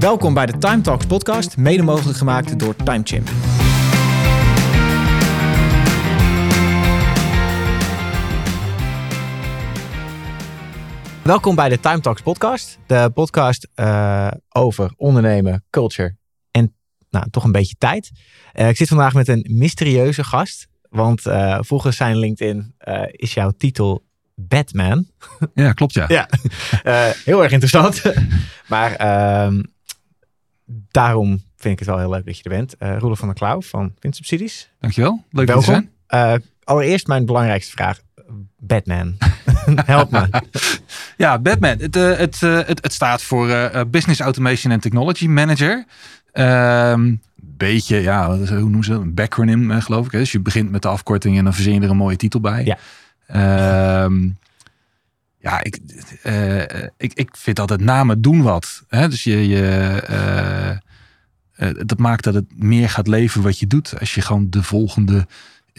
Welkom bij de Time Talks podcast, mede mogelijk gemaakt door TimeChimp. Welkom bij de Time Talks podcast, de podcast uh, over ondernemen, culture en nou, toch een beetje tijd. Uh, ik zit vandaag met een mysterieuze gast, want uh, volgens zijn LinkedIn is jouw titel Batman. Ja, klopt ja. ja, heel erg interessant. maar ehm, daarom vind ik het wel heel leuk dat je er bent. Uh, Roelof van der Klauw van Winsubsidies. Dankjewel, leuk Welkom. te zijn. Uh, allereerst mijn belangrijkste vraag. Batman. Help me. ja, Batman. Het, uh, het, het, het, staat voor Business Automation and Technology Manager. Um, beetje, ja, hoe noemen ze dat? Een backronym, geloof ik. Dus je begint met de afkorting en dan verzin je er een mooie titel bij. Ja. Um, ja, ik, uh, ik, ik vind altijd namen doen wat. Hè? Dus je, je uh, dat maakt dat het meer gaat leven wat je doet. Als je gewoon de volgende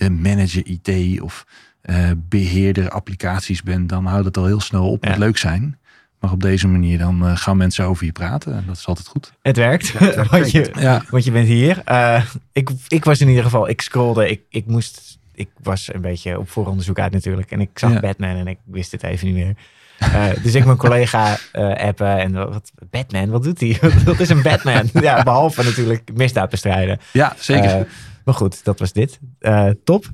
manager IT of beheerder applicaties bent, dan houdt het al heel snel op met leuk zijn. Maar op deze manier dan gaan mensen over je praten. En dat is altijd goed. Het werkt. Ja, want, je, ja. want je bent hier. ik, ik was in ieder geval, ik scrollde, ik, ik moest ik was een beetje op vooronderzoek uit natuurlijk. En ik zag Batman en ik wist het even niet meer. Uh, dus ik mijn collega uh, appen en wat, Batman, wat doet hij? wat is een Batman? ja, behalve natuurlijk misdaad bestrijden. Ja, zeker. Uh, maar goed, dat was dit. top.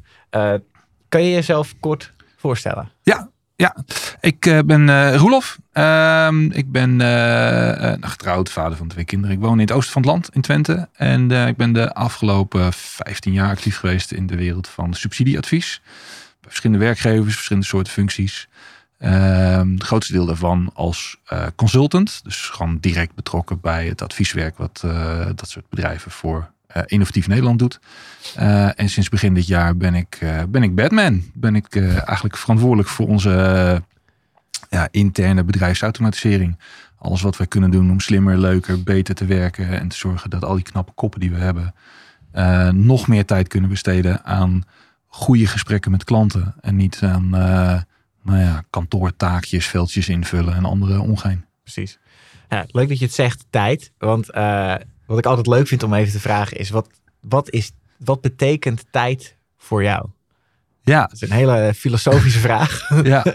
kan je jezelf kort voorstellen? Ja, ja, ik uh, ben uh, Roelof. Uh, ik ben uh, getrouwd, vader van twee kinderen. Ik woon in het oosten van het land, in Twente. En ik ben de afgelopen 15 jaar actief geweest in de wereld van subsidieadvies. Bij verschillende werkgevers, verschillende soorten functies. Ehm, het grootste deel daarvan als consultant. Dus gewoon direct betrokken bij het advieswerk wat dat soort bedrijven voor uh, Innovatief Nederland doet. Uh, en sinds begin dit jaar ben ik, uh, ben ik Batman. Ben ik eigenlijk verantwoordelijk voor onze ja, interne bedrijfsautomatisering. Alles wat wij kunnen doen om slimmer, leuker, beter te werken. En te zorgen dat al die knappe koppen die we hebben. nog meer tijd kunnen besteden aan goede gesprekken met klanten. En niet aan nou ja, kantoortaakjes, veldjes invullen en andere ongein. Precies. Ja, leuk dat je het zegt, tijd. Want wat ik altijd leuk vind om even te vragen is: wat, wat, is, wat betekent tijd voor jou? Ja. Dat is een hele filosofische vraag. Ja.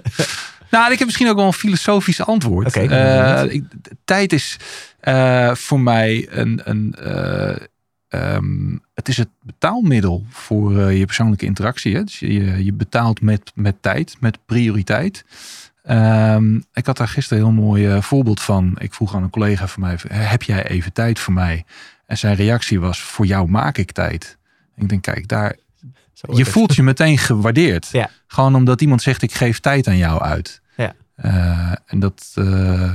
Nou, ik heb misschien ook wel een filosofisch antwoord. Okay, uh, ik, tijd is uh, voor mij een. een uh, um, het is het betaalmiddel voor je persoonlijke interactie. Hè? Dus je, je betaalt met, met tijd, met prioriteit. Um, ik had daar gisteren een heel mooi uh, voorbeeld van. Ik vroeg aan een collega van mij: heb jij even tijd voor mij? En zijn reactie was: voor jou maak ik tijd. ik denk, kijk, daar. Je voelt je meteen gewaardeerd. Ja. Gewoon omdat iemand zegt: ik geef tijd aan jou uit. Ja. Uh, en dat. Uh,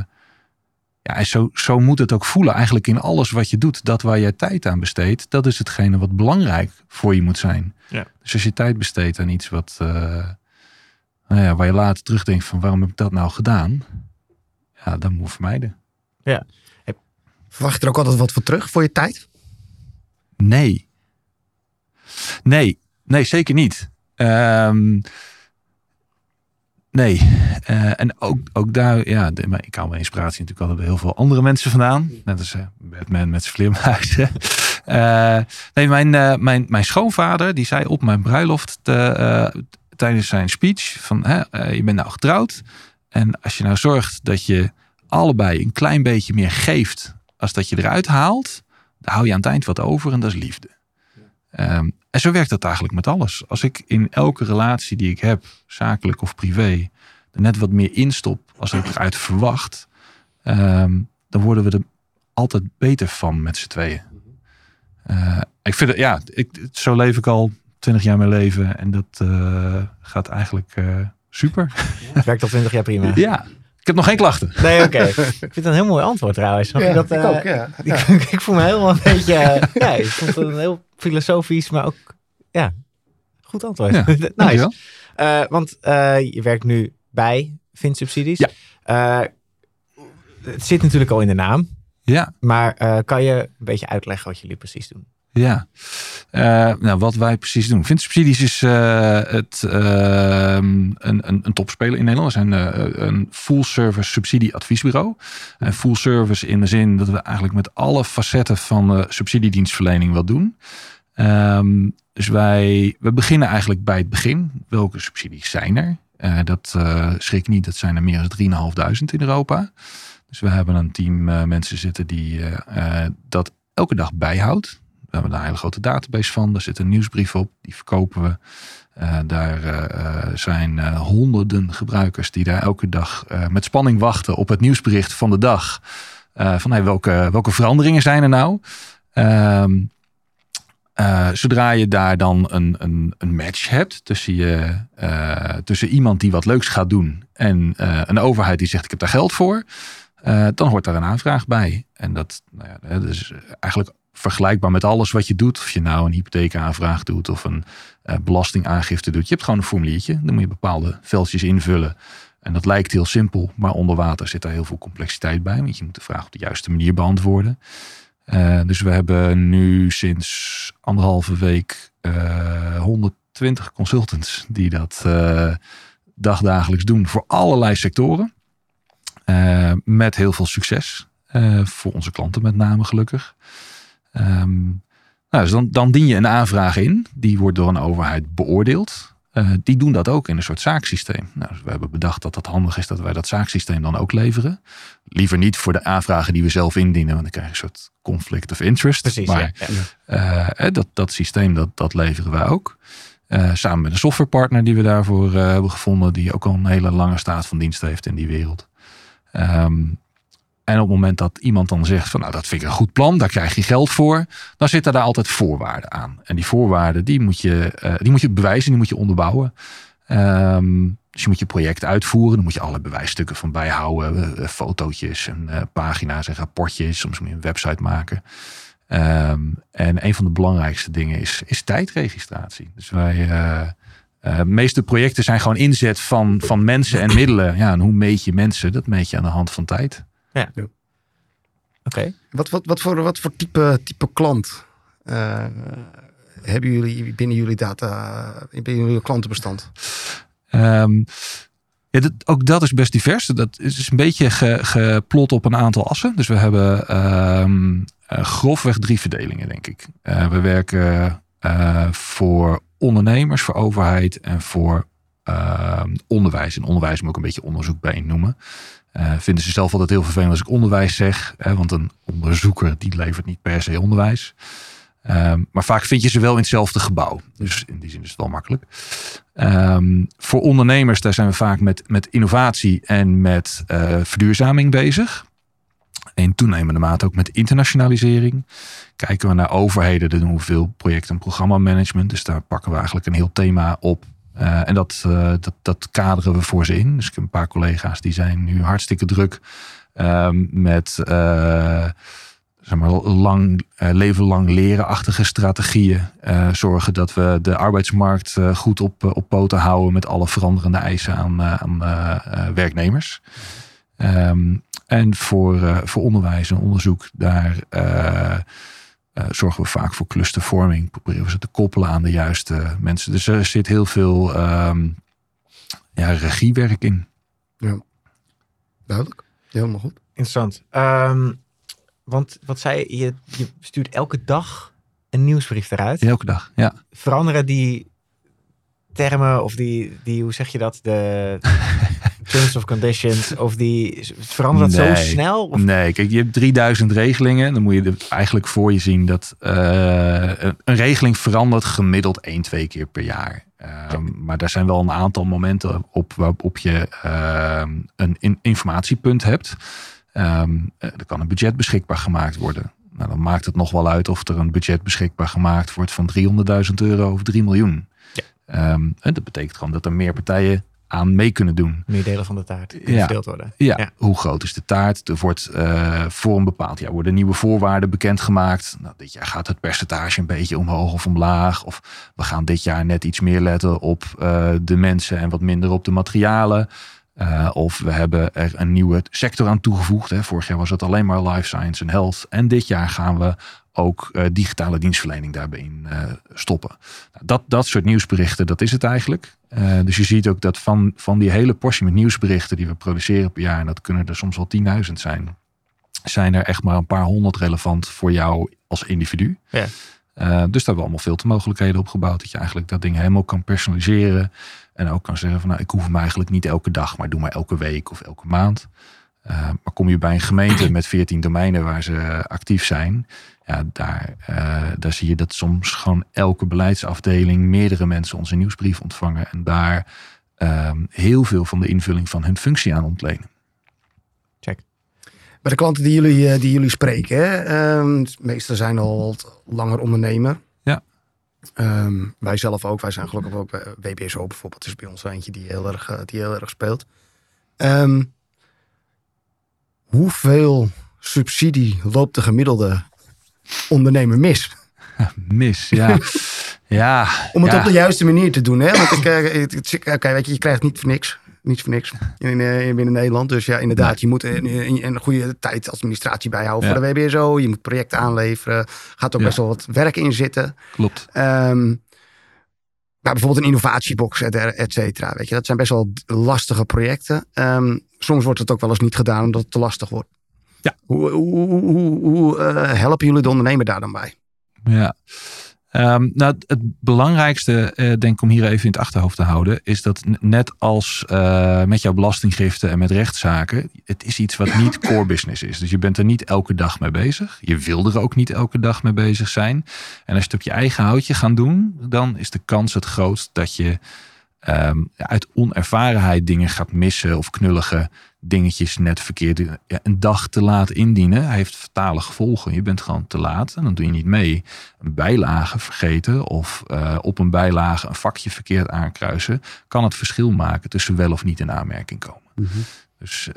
ja, zo, zo moet het ook voelen. Eigenlijk in alles wat je doet, dat waar jij tijd aan besteedt, dat is hetgene wat belangrijk voor je moet zijn. Ja. Dus als je tijd besteedt aan iets wat nou ja, waar je later terugdenkt van waarom heb ik dat nou gedaan? Ja, dat moet vermijden. Ja. Verwacht je er ook altijd wat voor terug voor je tijd? Nee. Nee, nee, zeker niet. Um, nee. Uh, en ook, ook daar, ja, de, ik haal mijn inspiratie natuurlijk altijd bij heel veel andere mensen vandaan. Net als uh, Batman met zijn vleermuizen. uh, nee, mijn, mijn, mijn schoonvader, die zei op mijn bruiloft, tijdens zijn speech van hè, uh, je bent nou getrouwd. En als je nou zorgt dat je allebei een klein beetje meer geeft als dat je eruit haalt, dan hou je aan het eind wat over en dat is liefde. Um, en zo werkt dat eigenlijk met alles. Als ik in elke relatie die ik heb, zakelijk of privé, er net wat meer instop als ik eruit verwacht, um, dan worden we er altijd beter van met z'n tweeën. Uh, ik vind het, ja, ik, zo leef ik al 20 jaar mijn leven en dat uh, gaat eigenlijk uh, super. Werkt al 20 jaar prima. Ja, ik heb nog geen klachten. Nee, oké. Okay. ik vind het een heel mooi antwoord trouwens. Ja, dat, uh, ik ook, ja. Ik, ik, voel me helemaal een beetje... ja, ik vond het een heel filosofisch, maar ook... Ja, goed antwoord. Ja, nice. want je werkt nu bij Vinsubsidies. Ja. het zit natuurlijk al in de naam. Ja. Maar kan je een beetje uitleggen wat jullie precies doen? Ja, nou, wat wij precies doen. Subsidies is het, ehm, een, een, een topspeler in Nederland. We zijn een full service subsidie adviesbureau. En full service in de zin dat we eigenlijk met alle facetten van de subsidiedienstverlening wat doen. Um, dus wij we beginnen eigenlijk bij het begin. Welke subsidies zijn er? Dat schrik niet, dat zijn er meer dan 3.500 in Europa. Dus we hebben een team mensen zitten die dat elke dag bijhoudt. Hebben een hele grote database van. Daar zit een nieuwsbrief op, die verkopen we. daar zijn honderden gebruikers die daar elke dag met spanning wachten op het nieuwsbericht van de dag. van hey, welke, welke veranderingen zijn er nou? Ehm, zodra je daar dan een, een, een match hebt tussen, je, tussen iemand die wat leuks gaat doen en een overheid die zegt ik heb daar geld voor, dan hoort daar een aanvraag bij. En dat, nou ja, dat is eigenlijk vergelijkbaar met alles wat je doet. Of je nou een hypotheekaanvraag doet of een belastingaangifte doet. Je hebt gewoon een formuliertje, dan moet je bepaalde veldjes invullen. En dat lijkt heel simpel, maar onder water zit daar heel veel complexiteit bij. Want je moet de vraag op de juiste manier beantwoorden. Uh, dus we hebben nu sinds anderhalve week uh, eh, 120 consultants die dat uh, dagdagelijks doen voor allerlei sectoren. met heel veel succes. voor onze klanten met name gelukkig. Um, nou, dus dan, dan dien je een aanvraag in. Die wordt door een overheid beoordeeld. Uh, die doen dat ook in een soort zaaksysteem. Nou, dus we hebben bedacht dat het handig is dat wij dat zaaksysteem dan ook leveren. Liever niet voor de aanvragen die we zelf indienen, want dan krijg je een soort conflict of interest. Precies, maar ja. Uh, dat, dat systeem, dat, dat leveren wij ook. Uh, samen met een softwarepartner die we daarvoor hebben gevonden, die ook al een hele lange staat van dienst heeft in die wereld. Um, en op het moment dat iemand dan zegt van nou dat vind ik een goed plan, daar krijg je geld voor, dan zitten daar altijd voorwaarden aan. En die voorwaarden die moet je, uh, die moet je bewijzen, die moet je onderbouwen. Um, dus je moet je project uitvoeren, dan moet je alle bewijsstukken van bijhouden, uh, fotootjes en pagina's en rapportjes, soms moet je een website maken. Um, en een van de belangrijkste dingen is, is tijdregistratie. Dus wij, de meeste projecten zijn gewoon inzet van, van mensen en middelen. Ja, en hoe meet je mensen? Dat meet je aan de hand van tijd. Ja. ja. Oké. Wat, wat, wat, voor, wat voor type, type klant uh, hebben jullie binnen jullie data, binnen jullie klantenbestand? Um, ja, dat, ook dat is best divers. Dat is een beetje ge, geplot op een aantal assen. Dus we hebben um, uh, grofweg drie verdelingen, denk ik. Uh, we werken voor ondernemers, voor overheid en voor ehm, onderwijs. En onderwijs moet ik een beetje onderzoek bij noemen. Uh, vinden ze zelf altijd heel vervelend als ik onderwijs zeg. Hè, want een onderzoeker die levert niet per se onderwijs. Um, maar vaak vind je ze wel in hetzelfde gebouw. Dus in die zin is het wel makkelijk. Um, voor ondernemers, daar zijn we vaak met, met innovatie en met uh, verduurzaming bezig. In toenemende mate ook met internationalisering. Kijken we naar overheden, dan doen we veel project- en programmamanagement. Dus daar pakken we eigenlijk een heel thema op uh, en dat, uh, dat, dat kaderen we voor ze in. Dus ik heb een paar collega's die zijn nu hartstikke druk um, met uh, zeg maar, lang, leven lang leren-achtige strategieën. zorgen dat we de arbeidsmarkt goed op, op poten houden met alle veranderende eisen aan, aan werknemers. Um, en voor, voor onderwijs en onderzoek, daar uh, zorgen we vaak voor clustervorming. Proberen we ze te koppelen aan de juiste mensen. Dus er zit heel veel um, ja, regiewerk in. Ja, duidelijk. Helemaal goed. Interessant. Um, want wat zei je, je, je stuurt elke dag een nieuwsbrief eruit. Elke dag, ja. Veranderen die termen of die, die hoe zeg je dat, de terms of conditions of die verandert zo snel? Of? Nee, kijk, je hebt 3000 regelingen. Dan moet je er eigenlijk voor je zien dat uh, een regeling verandert gemiddeld 1, 2 keer per jaar. Uh, maar daar zijn wel een aantal momenten op waarop je uh, een in informatiepunt hebt. Um, er kan een budget beschikbaar gemaakt worden. Nou, dan maakt het nog wel uit of er een budget beschikbaar gemaakt wordt van 300.000 euro of 3 miljoen. Um, dat betekent gewoon dat er meer partijen aan mee kunnen doen. Meer delen van de taart kunnen verdeeld worden. Ja. hoe groot is de taart? Er wordt uh, voor een bepaald jaar worden nieuwe voorwaarden bekendgemaakt. Nou, dit jaar gaat het percentage een beetje omhoog of omlaag. Of we gaan dit jaar net iets meer letten op uh, de mensen en wat minder op de materialen. of we hebben er een nieuwe sector aan toegevoegd. Hè. Vorig jaar was het alleen maar life science en health. En dit jaar gaan we ook uh, digitale dienstverlening daarbij in uh, stoppen. Nou, dat, dat soort nieuwsberichten, dat is het eigenlijk. Uh, dus je ziet ook dat van, van die hele portie met nieuwsberichten die we produceren per jaar, en dat kunnen er soms wel 10.000 zijn, zijn er echt maar een paar honderd relevant voor jou als individu. Ja. dus daar hebben we allemaal veel te mogelijkheden op gebouwd. Dat je eigenlijk dat ding helemaal kan personaliseren. En ook kan zeggen van nou, ik hoef hem eigenlijk niet elke dag, maar doe maar elke week of elke maand. maar kom je bij een gemeente met 14 domeinen waar ze actief zijn, ja, daar, uh, daar zie je dat soms gewoon elke beleidsafdeling meerdere mensen onze nieuwsbrief ontvangen en daar um, heel veel van de invulling van hun functie aan ontlenen. Check. Bij de klanten die jullie, uh, die jullie spreken, hè? Um, de meeste zijn al wat langer ondernemer. Ja. Um, wij zelf ook, wij zijn gelukkig ook bij WBSO bijvoorbeeld, is bij ons eentje die heel erg, die heel erg speelt. hoeveel subsidie loopt de gemiddelde ondernemer mis. mis, ja. ja Om het ja. op de juiste manier te doen. Hè? Want ik, okay, weet je, je krijgt niet voor niks. Niet voor niks in, uh, binnen Nederland. Dus ja, inderdaad, je moet een, een goede tijd administratie bijhouden ja. voor de WBSO. Je moet projecten aanleveren. Gaat ook best wel wat werk in zitten. Klopt. Um, maar bijvoorbeeld een innovatiebox, et cetera. Weet je, dat zijn best wel lastige projecten. Um, soms wordt het ook wel eens niet gedaan omdat het te lastig wordt. Ja. Hoe, hoe, hoe, hoe uh, helpen jullie de ondernemer daar dan bij? Ja. Um, nou, het belangrijkste, uh, denk ik om hier even in het achterhoofd te houden, is dat net als uh, met jouw belastinggiften en met rechtszaken, het is iets wat niet core business is. Dus je bent er niet elke dag mee bezig. Je wil er ook niet elke dag mee bezig zijn. En als je het op je eigen houtje gaan doen, dan is de kans het grootst dat je um, uit onervarenheid dingen gaat missen of knullige dingetjes net verkeerd ja, een dag te laat indienen heeft fatale gevolgen. Je bent gewoon te laat en dan doe je niet mee. Een bijlage vergeten of uh, op een bijlage een vakje verkeerd aankruisen kan het verschil maken tussen wel of niet in aanmerking komen. Mm -hmm. Dus uh,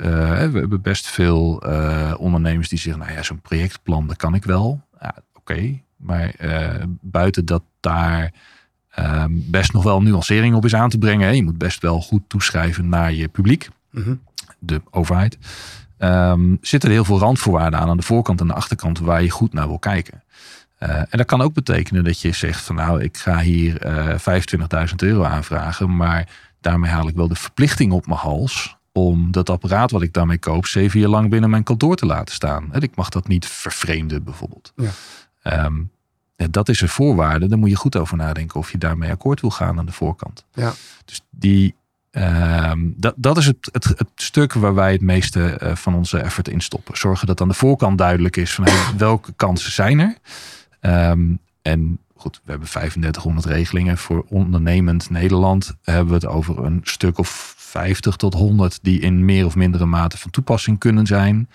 we hebben best veel uh, ondernemers die zeggen, nou ja, zo'n projectplan, dat kan ik wel. Ja, Oké, okay. maar buiten dat daar um, best nog wel nuancering op is aan te brengen. Hè. Je moet best wel goed toeschrijven naar je publiek. Mm -hmm de overheid, um, zitten er heel veel randvoorwaarden aan aan de voorkant en de achterkant waar je goed naar wil kijken. Uh, en dat kan ook betekenen dat je zegt van nou, ik ga hier uh, 25.000 euro aanvragen, maar daarmee haal ik wel de verplichting op mijn hals om dat apparaat wat ik daarmee koop zeven jaar lang binnen mijn kantoor te laten staan. En ik mag dat niet vervreemden bijvoorbeeld. Ja. Um, ja, dat is een voorwaarde. Daar moet je goed over nadenken of je daarmee akkoord wil gaan aan de voorkant. Ja. Dus die, Um, dat, dat is het, het, het, stuk waar wij het meeste uh, van onze effort in stoppen. Zorgen dat aan de voorkant duidelijk is van hey, welke kansen zijn er. Um, en goed, we hebben 3500 regelingen voor ondernemend Nederland. Hebben we het over een stuk of 50 tot 100 die in meer of mindere mate van toepassing kunnen zijn.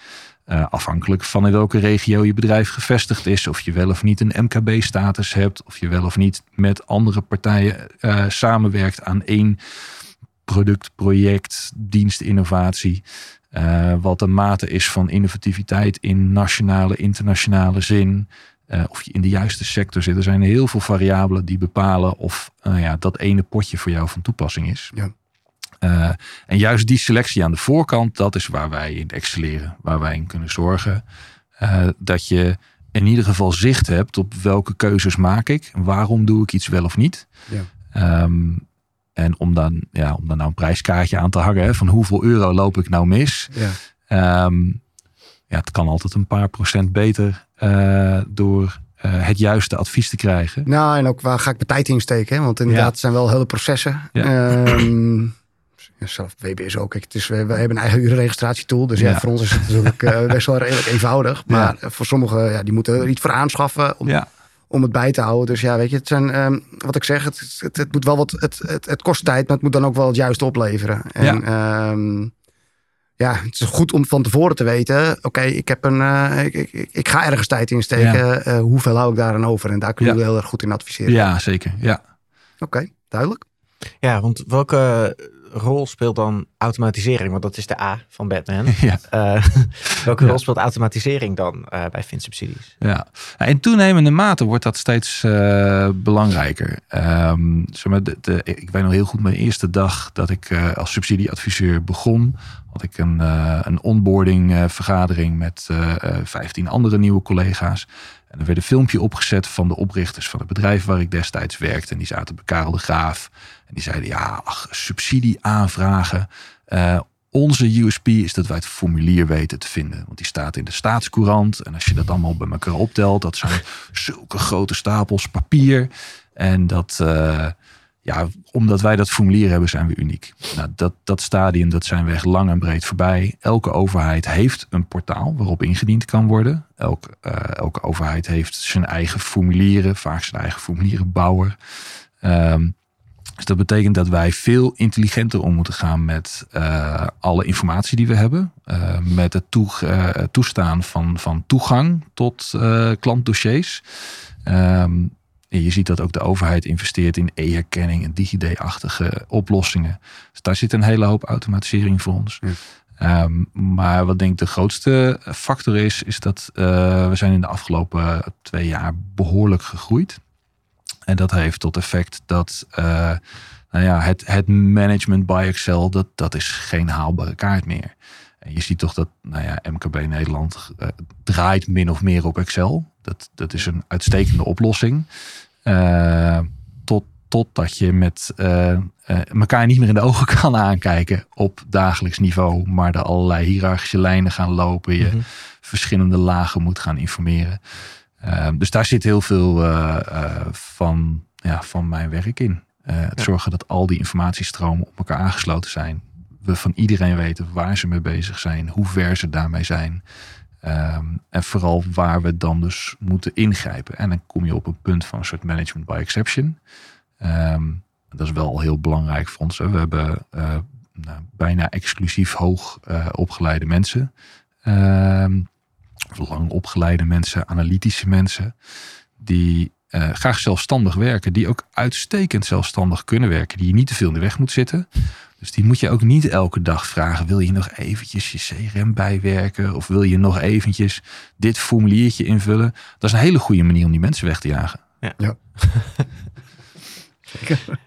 Uh, afhankelijk van in welke regio je bedrijf gevestigd is. Of je wel of niet een MKB-status hebt. Of je wel of niet met andere partijen uh, samenwerkt aan één product, project, dienstinnovatie. Uh, wat de mate is van innovativiteit in nationale, internationale zin. Uh, of je in de juiste sector zit. Er zijn heel veel variabelen die bepalen of uh, ja, dat ene potje voor jou van toepassing is. Ja. en juist die selectie aan de voorkant, dat is waar wij in excelleren. Waar wij in kunnen zorgen dat je in ieder geval zicht hebt op welke keuzes maak ik. Waarom doe ik iets wel of niet. Ja. Um, en om dan, ja, om dan nou een prijskaartje aan te hangen hè, van hoeveel euro loop ik nou mis. Ja. Um, ja, het kan altijd een paar procent beter uh, door uh, het juiste advies te krijgen. Nou, en ook waar ga ik mijn tijd in steken? Hè? Want inderdaad, ja. het zijn wel hele processen. Ja. Um, ja, zelf WBS ook. Kijk, het is, we, we hebben een eigen urenregistratietool. Dus ja. ja, voor ons is het natuurlijk uh, best wel redelijk eenvoudig. Maar voor sommigen, ja, die moeten er iets voor aanschaffen. Om, ja om het bij te houden. Dus ja, weet je, het zijn, um, wat ik zeg, het, het, het, moet wel wat, het, het, het kost tijd, maar het moet dan ook wel het juiste opleveren. En ja, um, ja het is goed om van tevoren te weten, oké, okay, ik heb een, uh, ik, ik, ik, ga ergens tijd in steken. Ja. Uh, hoeveel hou ik daar aan over? En daar kunnen we ja. heel erg goed in adviseren. Ja, zeker. Ja. Oké, okay, duidelijk. Ja, want welke rol speelt dan automatisering? Want dat is de A van Batman. Ja. Uh, welke rol speelt automatisering dan uh, bij Finsubsidies? Ja, in toenemende mate wordt dat steeds uh, belangrijker. Um, zeg maar, de, de, ik weet nog heel goed mijn eerste dag dat ik als subsidieadviseur begon. Had ik een, een onboarding vergadering met 15 andere nieuwe collega's. En er werd een filmpje opgezet van de oprichters van het bedrijf waar ik destijds werkte. En die zaten bij Karel de Graaf. En die zeiden, ja, ach, subsidie aanvragen. Uh, onze USP is dat wij het formulier weten te vinden. Want die staat in de staatscourant. En als je dat allemaal bij elkaar optelt, dat zijn zulke grote stapels papier. En dat, uh, ja, omdat wij dat formulier hebben, zijn we uniek. Nou, dat, dat stadium, dat zijn we echt lang en breed voorbij. Elke overheid heeft een portaal waarop ingediend kan worden. Elke, uh, elke overheid heeft zijn eigen formulieren, vaak zijn eigen formulierenbouwer. Um, dus dat betekent dat wij veel intelligenter om moeten gaan met uh, alle informatie die we hebben. Uh, met het toestaan van, van toegang tot klantdossiers. Um, je ziet dat ook de overheid investeert in e-herkenning en DigiD-achtige oplossingen. Dus daar zit een hele hoop automatisering voor ons. Ehm, maar wat denk ik de grootste factor is, is dat uh, we zijn in de afgelopen twee jaar behoorlijk gegroeid. En dat heeft tot effect dat uh, nou ja, het, het management by Excel, dat, dat is geen haalbare kaart meer. En je ziet toch dat nou ja, MKB Nederland uh, draait min of meer op Excel. Dat, dat is een uitstekende oplossing. Uh, tot, totdat je met uh, elkaar niet meer in de ogen kan aankijken op dagelijks niveau, maar er allerlei hiërarchische lijnen gaan lopen. Je mhm. verschillende lagen moet gaan informeren. dus daar zit heel veel van, ja, van mijn werk in. het zorgen dat al die informatiestromen op elkaar aangesloten zijn. We van iedereen weten waar ze mee bezig zijn, hoe ver ze daarmee zijn. Um, en vooral waar we dan dus moeten ingrijpen. En dan kom je op een punt van een soort management by exception. Um, dat is wel heel belangrijk voor ons. Hè. We hebben uh, nou, bijna exclusief hoog uh, opgeleide mensen. Um, lang opgeleide mensen, analytische mensen. Die uh, graag zelfstandig werken. Die ook uitstekend zelfstandig kunnen werken. Die je niet te veel in de weg moet zitten. Dus die moet je ook niet elke dag vragen. Wil je nog eventjes je CRM bijwerken? Of wil je nog eventjes dit formuliertje invullen? Dat is een hele goede manier om die mensen weg te jagen. Ja. ja.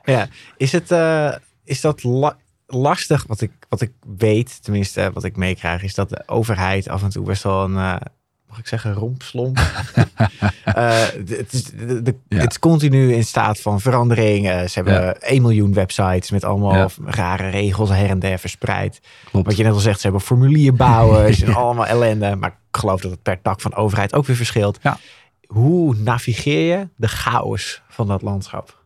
ja. Is, het, uh, is dat lastig? Wat ik, wat ik weet, tenminste wat ik meekrijg, is dat de overheid af en toe best wel een... Uh, mag ik zeggen, rompslomp. uh, het, is, de, het is continu in staat van verandering. Uh, ze hebben ja. 1 miljoen websites met allemaal rare regels her en der verspreid. Klopt. Wat je net al zegt, ze hebben formulierbouwers en allemaal ellende. Maar ik geloof dat het per tak van overheid ook weer verschilt. Hoe navigeer je de chaos van dat landschap?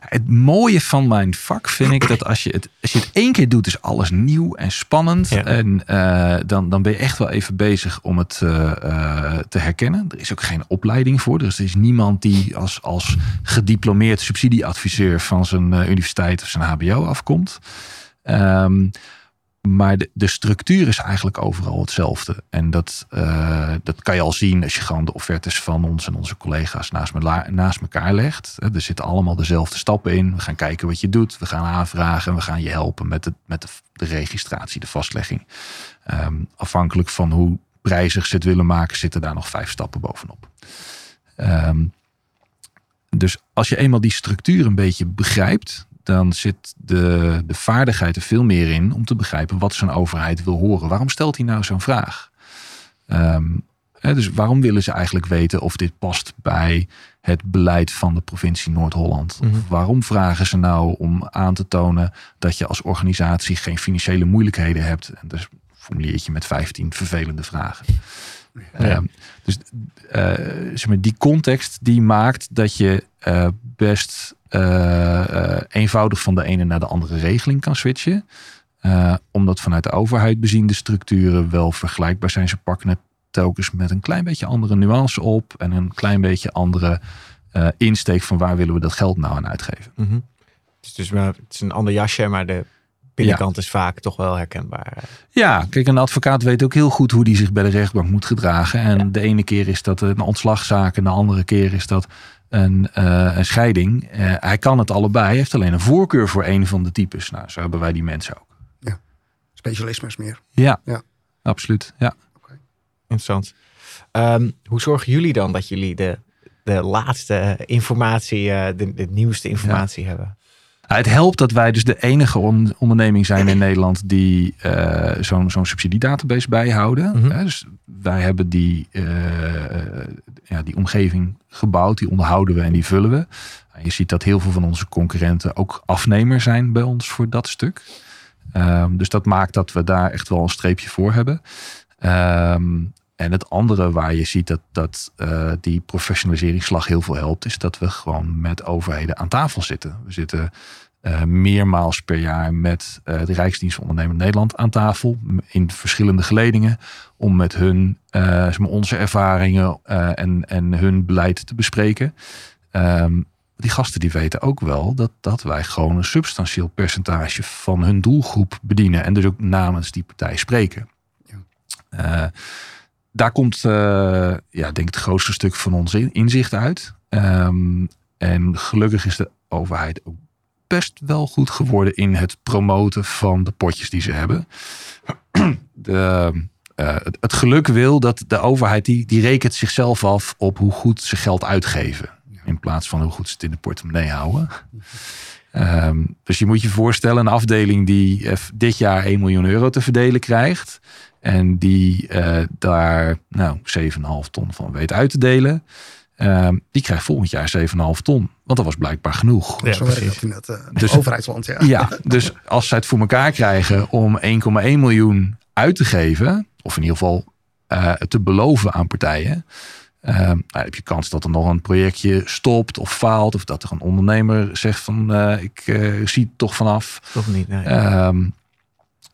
Het mooie van mijn vak vind ik dat als je het, als je het één keer doet, is alles nieuw en spannend. En uh, dan, dan ben je echt wel even bezig om het uh, uh, te herkennen. Er is ook geen opleiding voor. Dus er is niemand die als, als gediplomeerd subsidieadviseur van zijn universiteit of zijn HBO afkomt. Um, maar de, structuur is eigenlijk overal hetzelfde. En dat, uh, dat kan je al zien als je gewoon de offertes van ons en onze collega's naast, me, naast elkaar legt. Er zitten allemaal dezelfde stappen in. We gaan kijken wat je doet. We gaan aanvragen en we gaan je helpen met de, met de, registratie, de vastlegging. Um, afhankelijk van hoe prijzig ze het willen maken, zitten daar nog vijf stappen bovenop. Um, dus als je eenmaal die structuur een beetje begrijpt, dan zit de, de vaardigheid er veel meer in om te begrijpen wat zo'n overheid wil horen. Waarom stelt hij nou zo'n vraag? Um, hè, dus waarom willen ze eigenlijk weten of dit past bij het beleid van de provincie Noord-Holland? Mm Waarom vragen ze nou om aan te tonen dat je als organisatie geen financiële moeilijkheden hebt? En dus formuliertje met 15 vervelende vragen. Ja. Um, dus uh, zeg maar, die context die maakt dat je uh, best uh, eenvoudig van de ene naar de andere regeling kan switchen. Uh, omdat vanuit de overheid beziende structuren wel vergelijkbaar zijn. Ze pakken het telkens met een klein beetje andere nuance op en een klein beetje andere insteek van waar willen we dat geld nou aan uitgeven. Mm -hmm. Het is dus maar, het is een ander jasje, maar de binnenkant is vaak toch wel herkenbaar. Ja, kijk, een advocaat weet ook heel goed hoe die zich bij de rechtbank moet gedragen. En de ene keer is dat een ontslagzaak en de andere keer is dat een, een scheiding. hij kan het allebei, hij heeft alleen een voorkeur voor een van de types. Nou, zo hebben wij die mensen ook. Ja, specialismes meer. Ja, ja. absoluut. Ja. Okay. Interessant. Um, hoe zorgen jullie dan dat jullie de, de laatste informatie, de, de nieuwste informatie hebben? Het helpt dat wij dus de enige onderneming zijn in Nederland die uh, zo'n zo'n subsidiedatabase bijhouden. Mm Dus wij hebben die, uh, ja, die omgeving gebouwd, die onderhouden we en die vullen we. Je ziet dat heel veel van onze concurrenten ook afnemer zijn bij ons voor dat stuk. Um, dus dat maakt dat we daar echt wel een streepje voor hebben. Um, en het andere waar je ziet dat, dat uh, die professionaliseringsslag heel veel helpt, is dat we gewoon met overheden aan tafel zitten. We zitten uh, meermaals per jaar met uh, de Rijksdienst van Ondernemend Nederland aan tafel. In verschillende geledingen. Om met hun onze ervaringen en, en hun beleid te bespreken. Um, die gasten die weten ook wel dat, dat wij gewoon een substantieel percentage van hun doelgroep bedienen. En dus ook namens die partij spreken. Ja daar komt, uh, ja, denk ik, het grootste stuk van ons inzicht uit. Um, en gelukkig is de overheid ook best wel goed geworden in het promoten van de potjes die ze hebben. De, uh, het, geluk wil dat de overheid die, die rekent zichzelf af op hoe goed ze geld uitgeven. In plaats van hoe goed ze het in de portemonnee houden. Um, dus je moet je voorstellen, een afdeling die dit jaar 1 miljoen euro te verdelen krijgt. En die uh, daar nou, 7,5 ton van weet uit te delen. Uh, die krijgt volgend jaar 7,5 ton. Want dat was blijkbaar genoeg. Ja, zo precies. in het uh, dus, overheidsland. Ja. ja, dus als zij het voor elkaar krijgen om 1,1 miljoen uit te geven. Of in ieder geval uh, te beloven aan partijen. Uh, nou, heb je kans dat er nog een projectje stopt of faalt. Of dat er een ondernemer zegt van uh, ik zie het toch vanaf. Toch niet, nee. Ehm,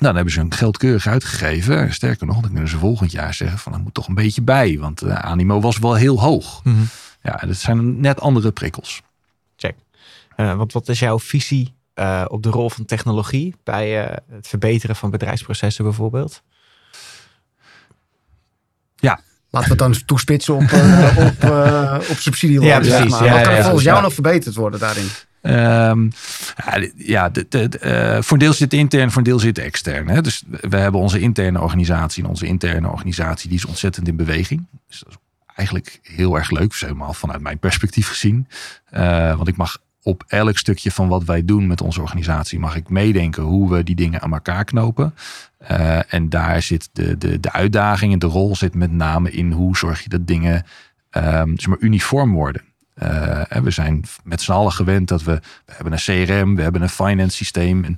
nou, dan hebben ze hun geld keurig uitgegeven. Sterker nog, dan kunnen ze volgend jaar zeggen van dat moet toch een beetje bij. Want de animo was wel heel hoog. Mm Ja, dat zijn net andere prikkels. Check. Uh, want wat is jouw visie uh, op de rol van technologie bij uh, het verbeteren van bedrijfsprocessen bijvoorbeeld? Ja, Laten we het dan toespitsen op, op, op subsidie. Ja, precies. Ja, Wat kan volgens jou nog verbeterd worden daarin? Um, ja, uh, voor een deel zit intern, voor een deel zit extern. Hè? Dus we hebben onze interne organisatie. En onze interne organisatie die is ontzettend in beweging. Dus dat is eigenlijk heel erg leuk. Helemaal vanuit mijn perspectief gezien. Uh, want ik mag op elk stukje van wat wij doen met onze organisatie... mag ik meedenken hoe we die dingen aan elkaar knopen. Uh, en daar zit de, de, de uitdaging en de rol zit met name in... hoe zorg je dat dingen um, zeg maar uniform worden. Uh, we zijn met z'n allen gewend dat we, we hebben een CRM, we hebben een finance systeem. En,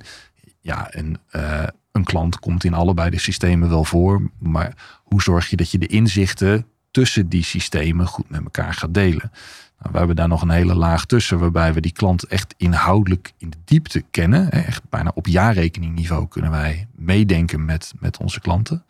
ja, en uh, een klant komt in allebei de systemen wel voor. Maar hoe zorg je dat je de inzichten tussen die systemen goed met elkaar gaat delen? Nou, we hebben daar nog een hele laag tussen, waarbij we die klant echt inhoudelijk in de diepte kennen. Echt bijna op jaarrekeningniveau kunnen wij meedenken met, met onze klanten.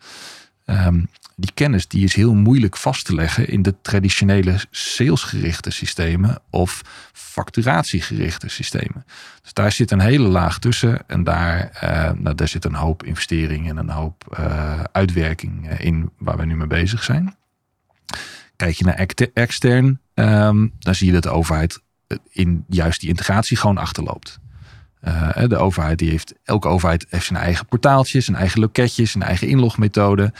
Um, die kennis die is heel moeilijk vast te leggen in de traditionele salesgerichte systemen of facturatiegerichte systemen. Dus daar zit een hele laag tussen en daar, uh, nou, daar zit een hoop investering en een hoop uh, uitwerking eh, in waar we nu mee bezig zijn. Kijk je naar extern, um, dan zie je dat de overheid in juist die integratie gewoon achterloopt. Uh, de overheid die heeft, elke overheid heeft zijn eigen portaaltjes, zijn eigen loketjes, zijn eigen inlogmethode.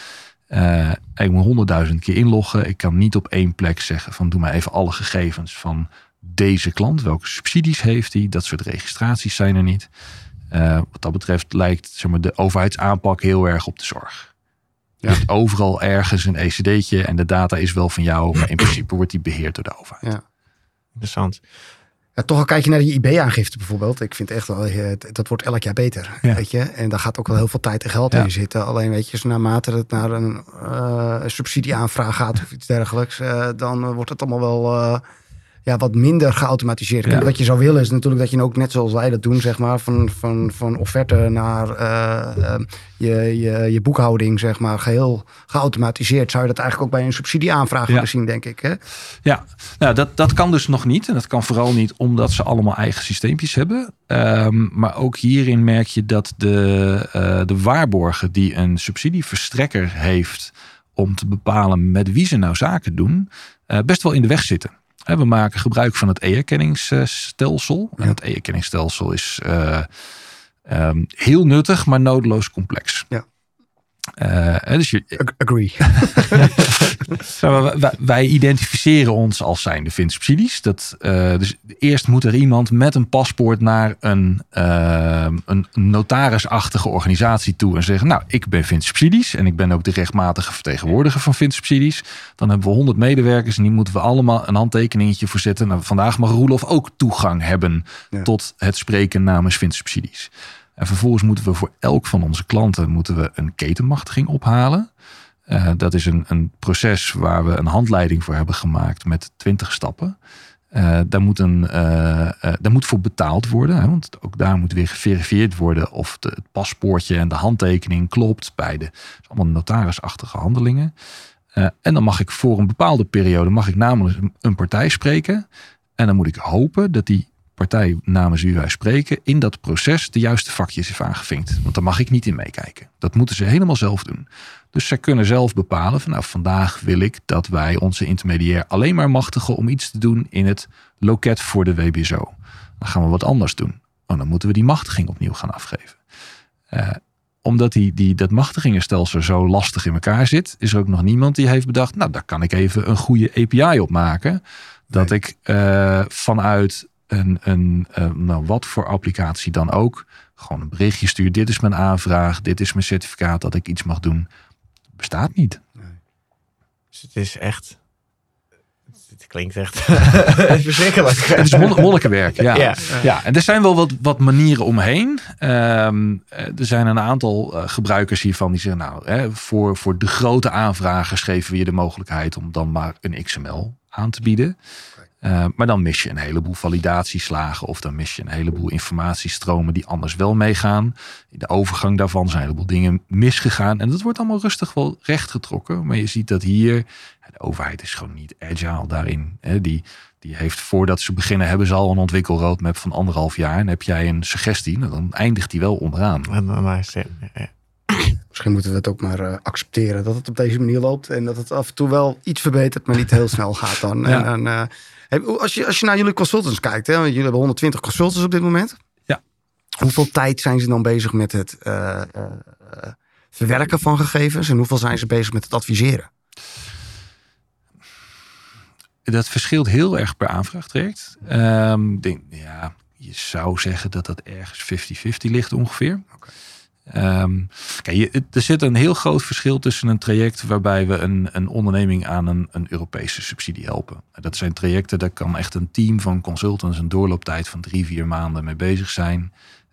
Uh, ik moet honderdduizend keer inloggen. Ik kan niet op één plek zeggen van doe maar even alle gegevens van deze klant. Welke subsidies heeft hij? Dat soort registraties zijn er niet. Uh, wat dat betreft lijkt zeg maar, de overheidsaanpak heel erg op de zorg. Je hebt overal ergens een ECD'tje en de data is wel van jou, maar in principe wordt die beheerd door de overheid. Ja. Interessant. Ja, toch al kijk je naar die IB-aangifte bijvoorbeeld. Ik vind echt wel, eh, dat wordt elk jaar beter. Weet je? En daar gaat ook wel heel veel tijd en geld in zitten. Alleen weet je, naarmate het naar een uh, subsidieaanvraag gaat of iets dergelijks, uh, dan wordt het allemaal wel ja, wat minder geautomatiseerd. Wat je zou willen is natuurlijk dat je ook net zoals wij dat doen, zeg maar, van, van, van offerte naar uh, je, je, je boekhouding, zeg maar, geheel geautomatiseerd. Zou je dat eigenlijk ook bij een subsidieaanvraag zien, denk ik. Hè? Ja, nou, dat, dat kan dus nog niet. En dat kan vooral niet omdat ze allemaal eigen systeempjes hebben. Um, maar ook hierin merk je dat de, uh, de waarborgen die een subsidieverstrekker heeft om te bepalen met wie ze nou zaken doen, uh, best wel in de weg zitten. We maken gebruik van het e-erkenningsstelsel. En het e-erkenningsstelsel is ehm, heel nuttig, maar nodeloos complex. Ja. Uh, dus je, Agree. wij, identificeren ons als zijnde subsidies. Dat, uh, dus eerst moet er iemand met een paspoort naar een, uh, een notarisachtige organisatie toe en zeggen: Nou, ik ben subsidies en ik ben ook de rechtmatige vertegenwoordiger van subsidies. Dan hebben we 100 medewerkers en die moeten we allemaal een handtekeningetje voor zetten. Nou, vandaag mag Roelof ook toegang hebben tot het spreken namens subsidies. En vervolgens moeten we voor elk van onze klanten moeten we een ketenmachtiging ophalen. Uh, dat is een, een proces waar we een handleiding voor hebben gemaakt met 20 stappen. Uh, daar, moet een, uh, daar moet voor betaald worden, hè, want ook daar moet weer geverifieerd worden of de, het paspoortje en de handtekening klopt bij de allemaal notarisachtige handelingen. en dan mag ik voor een bepaalde periode mag ik namelijk een partij spreken. En dan moet ik hopen dat die partij namens wie wij spreken in dat proces de juiste vakjes heeft aangevinkt. Want daar mag ik niet in meekijken. Dat moeten ze helemaal zelf doen. Dus zij kunnen zelf bepalen van nou vandaag wil ik dat wij onze intermediair alleen maar machtigen om iets te doen in het loket voor de WBSO. Dan gaan we wat anders doen. Oh, dan moeten we die machtiging opnieuw gaan afgeven. Uh, omdat die, die, dat machtigingenstelsel zo lastig in elkaar zit, is er ook nog niemand die heeft bedacht, nou daar kan ik even een goede API op maken. Dat ik uh, vanuit een, een uh, nou, wat voor applicatie dan ook, gewoon een berichtje stuurt. Dit is mijn aanvraag, dit is mijn certificaat dat ik iets mag doen. Bestaat niet. Nee. Dus het is echt. Het klinkt echt verschrikkelijk. Het is monnikenwerk, ja. ja. ja. En er zijn wel wat, wat manieren omheen. Um, er zijn een aantal uh, gebruikers hiervan die zeggen... nou, hè, voor, voor de grote aanvragen geven we je de mogelijkheid... om dan maar een XML aan te bieden. Uh, maar dan mis je een heleboel validatieslagen of dan mis je een heleboel informatiestromen die anders wel meegaan. In de overgang daarvan zijn een heleboel dingen misgegaan. En dat wordt allemaal rustig wel rechtgetrokken. Maar je ziet dat hier, de overheid is gewoon niet agile daarin. Hè. Die, die heeft voordat ze beginnen, hebben ze al een ontwikkelroadmap van anderhalf jaar. En heb jij een suggestie, nou, dan eindigt die wel onderaan. Misschien moeten we het ook maar uh, accepteren dat het op deze manier loopt. En dat het af en toe wel iets verbetert, maar niet heel snel gaat dan. Ja. En, uh, als, je, als je naar jullie consultants kijkt, hè, jullie hebben 120 consultants op dit moment. Ja. Hoeveel tijd zijn ze dan bezig met het uh, verwerken van gegevens en hoeveel zijn ze bezig met het adviseren? Dat verschilt heel erg per aanvraagtraject. Um, denk, ja, je zou zeggen dat dat ergens 50-50 ligt ongeveer. Okay. Um, kijk, er zit een heel groot verschil tussen een traject waarbij we een, een onderneming aan een, een Europese subsidie helpen. Dat zijn trajecten, daar kan echt een team van consultants een doorlooptijd van drie, vier maanden mee bezig zijn.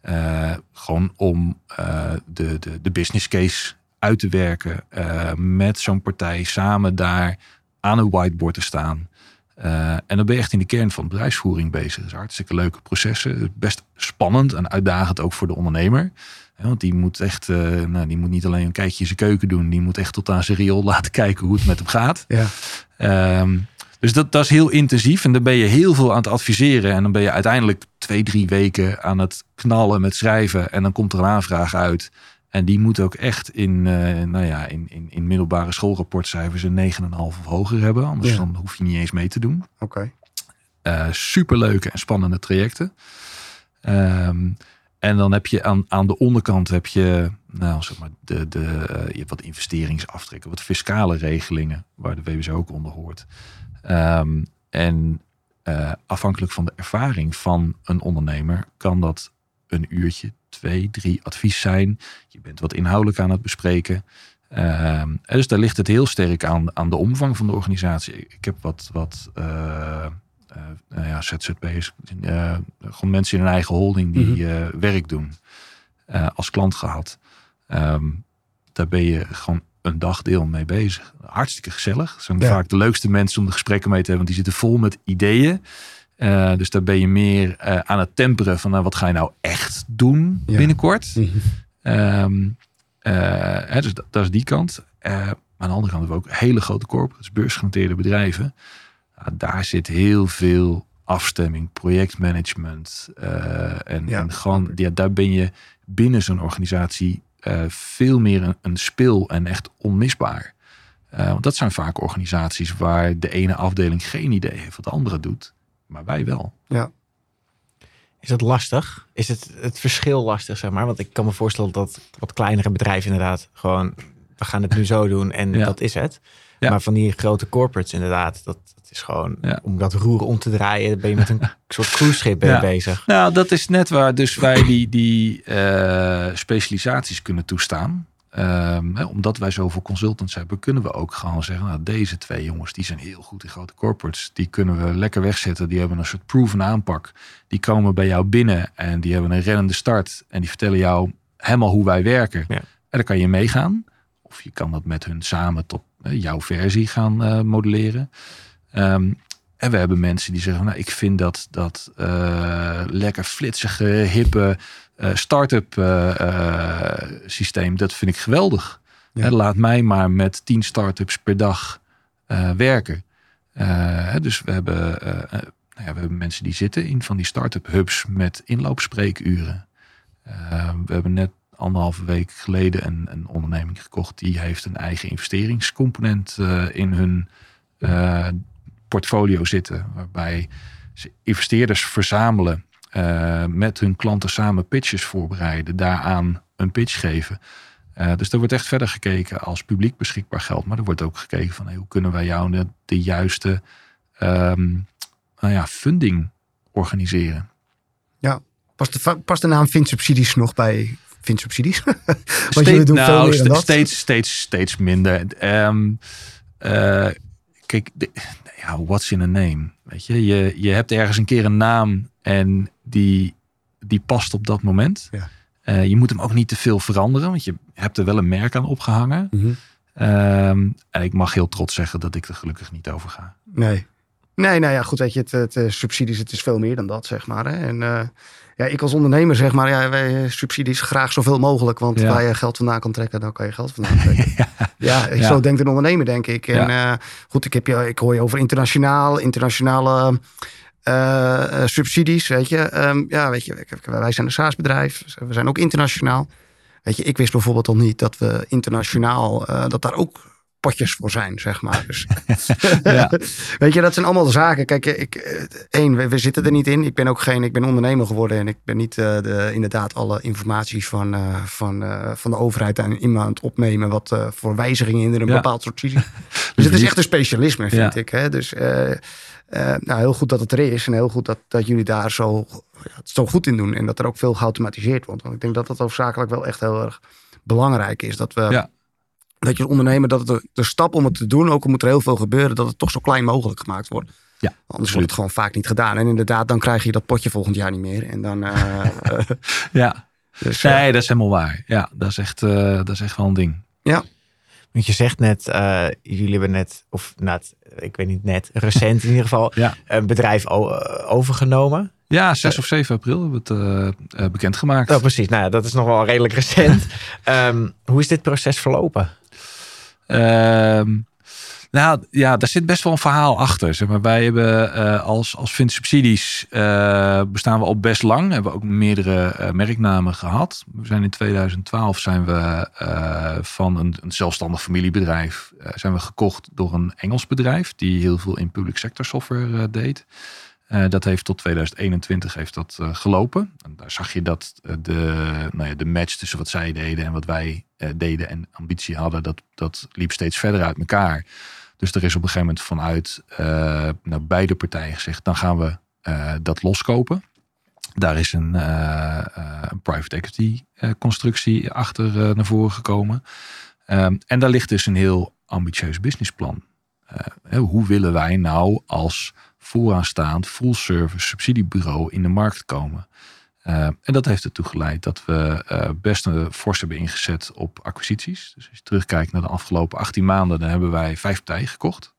Uh, gewoon om uh, de, de, de business case uit te werken. Uh, met zo'n partij samen daar aan een whiteboard te staan. en dan ben je echt in de kern van bedrijfsvoering bezig. Dat is hartstikke leuke processen. Best spannend en uitdagend ook voor de ondernemer want die moet echt, uh, nou, die moet niet alleen een kijkje in zijn keuken doen. Die moet echt tot aan zijn riool laten kijken hoe het met hem gaat. Ja. Um, dus dat, dat is heel intensief. En dan ben je heel veel aan het adviseren. En dan ben je uiteindelijk twee, drie weken aan het knallen met schrijven. En dan komt er een aanvraag uit. En die moet ook echt in, uh, nou ja, in, in, in middelbare schoolrapportcijfers een 9,5 of hoger hebben. Anders dan hoef je niet eens mee te doen. Oké. Okay. Uh, superleuke en spannende trajecten. Um, en dan heb je aan, aan de onderkant heb je, nou, zeg maar, de, de, uh, je hebt wat investeringsaftrekken, wat fiscale regelingen, waar de WBS ook onder hoort. Um, en uh, afhankelijk van de ervaring van een ondernemer kan dat een uurtje, twee, drie advies zijn. Je bent wat inhoudelijk aan het bespreken. Um, dus daar ligt het heel sterk aan, aan de omvang van de organisatie. Ik heb wat, wat uh, nou ja, ZZP'ers, uh, gewoon mensen in hun eigen holding die mm werk doen als klant gehad. Um, daar ben je gewoon een dagdeel mee bezig. Hartstikke gezellig. Het zijn vaak de leukste mensen om de gesprekken mee te hebben, want die zitten vol met ideeën. Uh, dus daar ben je meer uh, aan het temperen van nou, wat ga je nou echt doen binnenkort. Mm -hmm. hè, dus dat, dat, is die kant. maar aan de andere kant hebben we ook hele grote corporates, beursgenoteerde bedrijven daar zit heel veel afstemming, projectmanagement. Uh, en, en, gewoon, ja, daar ben je binnen zo'n organisatie uh, veel meer een, een, speel en echt onmisbaar. want dat zijn vaak organisaties waar de ene afdeling geen idee heeft wat de andere doet, maar wij wel. Ja. Is dat lastig? Is het het verschil lastig, zeg maar? Want ik kan me voorstellen dat wat kleinere bedrijven inderdaad gewoon, we gaan het nu zo doen en dat is het. Maar van die grote corporates inderdaad, dat is gewoon om dat roer om te draaien, ben je met een soort cruiseschip bezig. Nou, dat is net waar dus wij die, die uh, specialisaties kunnen toestaan. Um, hè, omdat wij zoveel consultants hebben, kunnen we ook gewoon zeggen: nou, deze twee jongens die zijn heel goed in grote corporates. Die kunnen we lekker wegzetten. Die hebben een soort proven aanpak. Die komen bij jou binnen en die hebben een rennende start. En die vertellen jou helemaal hoe wij werken. Ja. En dan kan je meegaan. Of je kan dat met hun samen tot jouw versie gaan uh, modelleren. Um, en we hebben mensen die zeggen: Nou, ik vind dat, dat uh, lekker flitsige, hippe uh, start-up uh, systeem, dat vind ik geweldig. laat mij maar met tien start-ups per dag werken. dus we hebben, nou ja, we hebben mensen die zitten in van die start-up hubs met inloopspreekuren. we hebben net anderhalve week geleden een, een onderneming gekocht. Die heeft een eigen investeringscomponent in hun portfolio zitten. Waarbij ze investeerders verzamelen uh, met hun klanten samen pitches voorbereiden, daaraan een pitch geven. Uh, dus er wordt echt verder gekeken als publiek beschikbaar geld. Maar er wordt ook gekeken van hey, hoe kunnen wij jou de, de juiste um, nou ja, funding organiseren. Ja, past de, past de naam Subsidies nog bij Vinsubsidies? Want steeds, jullie doen nou, veel meer dan dat. Steeds, steeds, steeds minder. Um, uh, kijk, de, ja, what's in a name? Weet je, je, je hebt ergens een keer een naam en die, die past op dat moment. Ja. Uh, je moet hem ook niet te veel veranderen, want je hebt er wel een merk aan opgehangen. Mm -hmm. um, en ik mag heel trots zeggen dat ik er gelukkig niet over ga. Nee. Nee, nou ja, goed, weet je, het, het, het subsidies, het is veel meer dan dat, zeg maar. Hè. En uh, ja, ik als ondernemer zeg maar, ja, wij subsidies graag zoveel mogelijk. Want ja. waar je geld vandaan kan trekken, dan kan je geld vandaan trekken. ja, ja, zo denkt een ondernemer, denk ik. En uh, goed, ik, heb je, ik hoor je over internationaal, internationale uh, subsidies, weet je. Um, ja, weet je, wij zijn een SaaS-bedrijf. We zijn ook internationaal. Weet je, ik wist bijvoorbeeld al niet dat we internationaal, uh, dat daar ook potjes voor zijn, zeg maar. Dus, ja. Weet je, dat zijn allemaal zaken. Kijk, ik, eh, één, we, we, zitten er niet in. Ik ben ook geen, ik ben ondernemer geworden en ik ben niet uh, de, inderdaad alle informaties van, uh, van, uh, van de overheid aan iemand opnemen wat voor wijzigingen in een ja. bepaald soort visie. dus het is echt een specialisme, vind ja. ik. Hè? Dus nou, heel goed dat het er is en heel goed dat, dat jullie daar zo, zo goed in doen en dat er ook veel geautomatiseerd wordt. Want ik denk dat dat hoofdzakelijk wel echt heel erg belangrijk is. Dat we dat je als ondernemer, dat het de, stap om het te doen, ook al moet er heel veel gebeuren, dat het toch zo klein mogelijk gemaakt wordt. Ja, Anders wordt het gewoon vaak niet gedaan. En inderdaad, dan krijg je dat potje volgend jaar niet meer. En dan, uh, ja, dus, nee, uh, dat is helemaal waar. Ja, dat is echt, uh, dat is echt wel een ding. Ja. Want je zegt net, jullie hebben net, of net, ik weet niet net, recent in ieder geval, ja. een bedrijf overgenomen. Ja, 6 of 7 april hebben we het bekendgemaakt. Oh, precies. Nou, dat is nog wel redelijk recent. um, hoe is dit proces verlopen? Ehm, nou ja, daar zit best wel een verhaal achter. Zeg maar. Wij hebben uh, als, als Vint Subsidies uh, bestaan we al best lang. Hebben ook meerdere uh, merknamen gehad. We zijn in 2012 zijn we van een, een, zelfstandig familiebedrijf zijn we gekocht door een Engels bedrijf die heel veel in public sector software deed. Uh, dat heeft tot 2021 heeft dat, uh, gelopen. En daar zag je dat uh, de, nou ja, de match tussen wat zij deden en wat wij deden en ambitie hadden, dat, dat liep steeds verder uit elkaar. Dus er is op een gegeven moment vanuit nou, beide partijen gezegd, dan gaan we dat loskopen. Daar is een, private equity constructie achter naar voren gekomen. Um, en daar ligt dus een heel ambitieus businessplan. hoe willen wij nou als vooraanstaand full service subsidiebureau in de markt komen. Uh, en dat heeft ertoe geleid dat we uh, best een fors hebben ingezet op acquisities. Dus als je terugkijkt naar de afgelopen 18 maanden, dan hebben wij vijf partijen gekocht.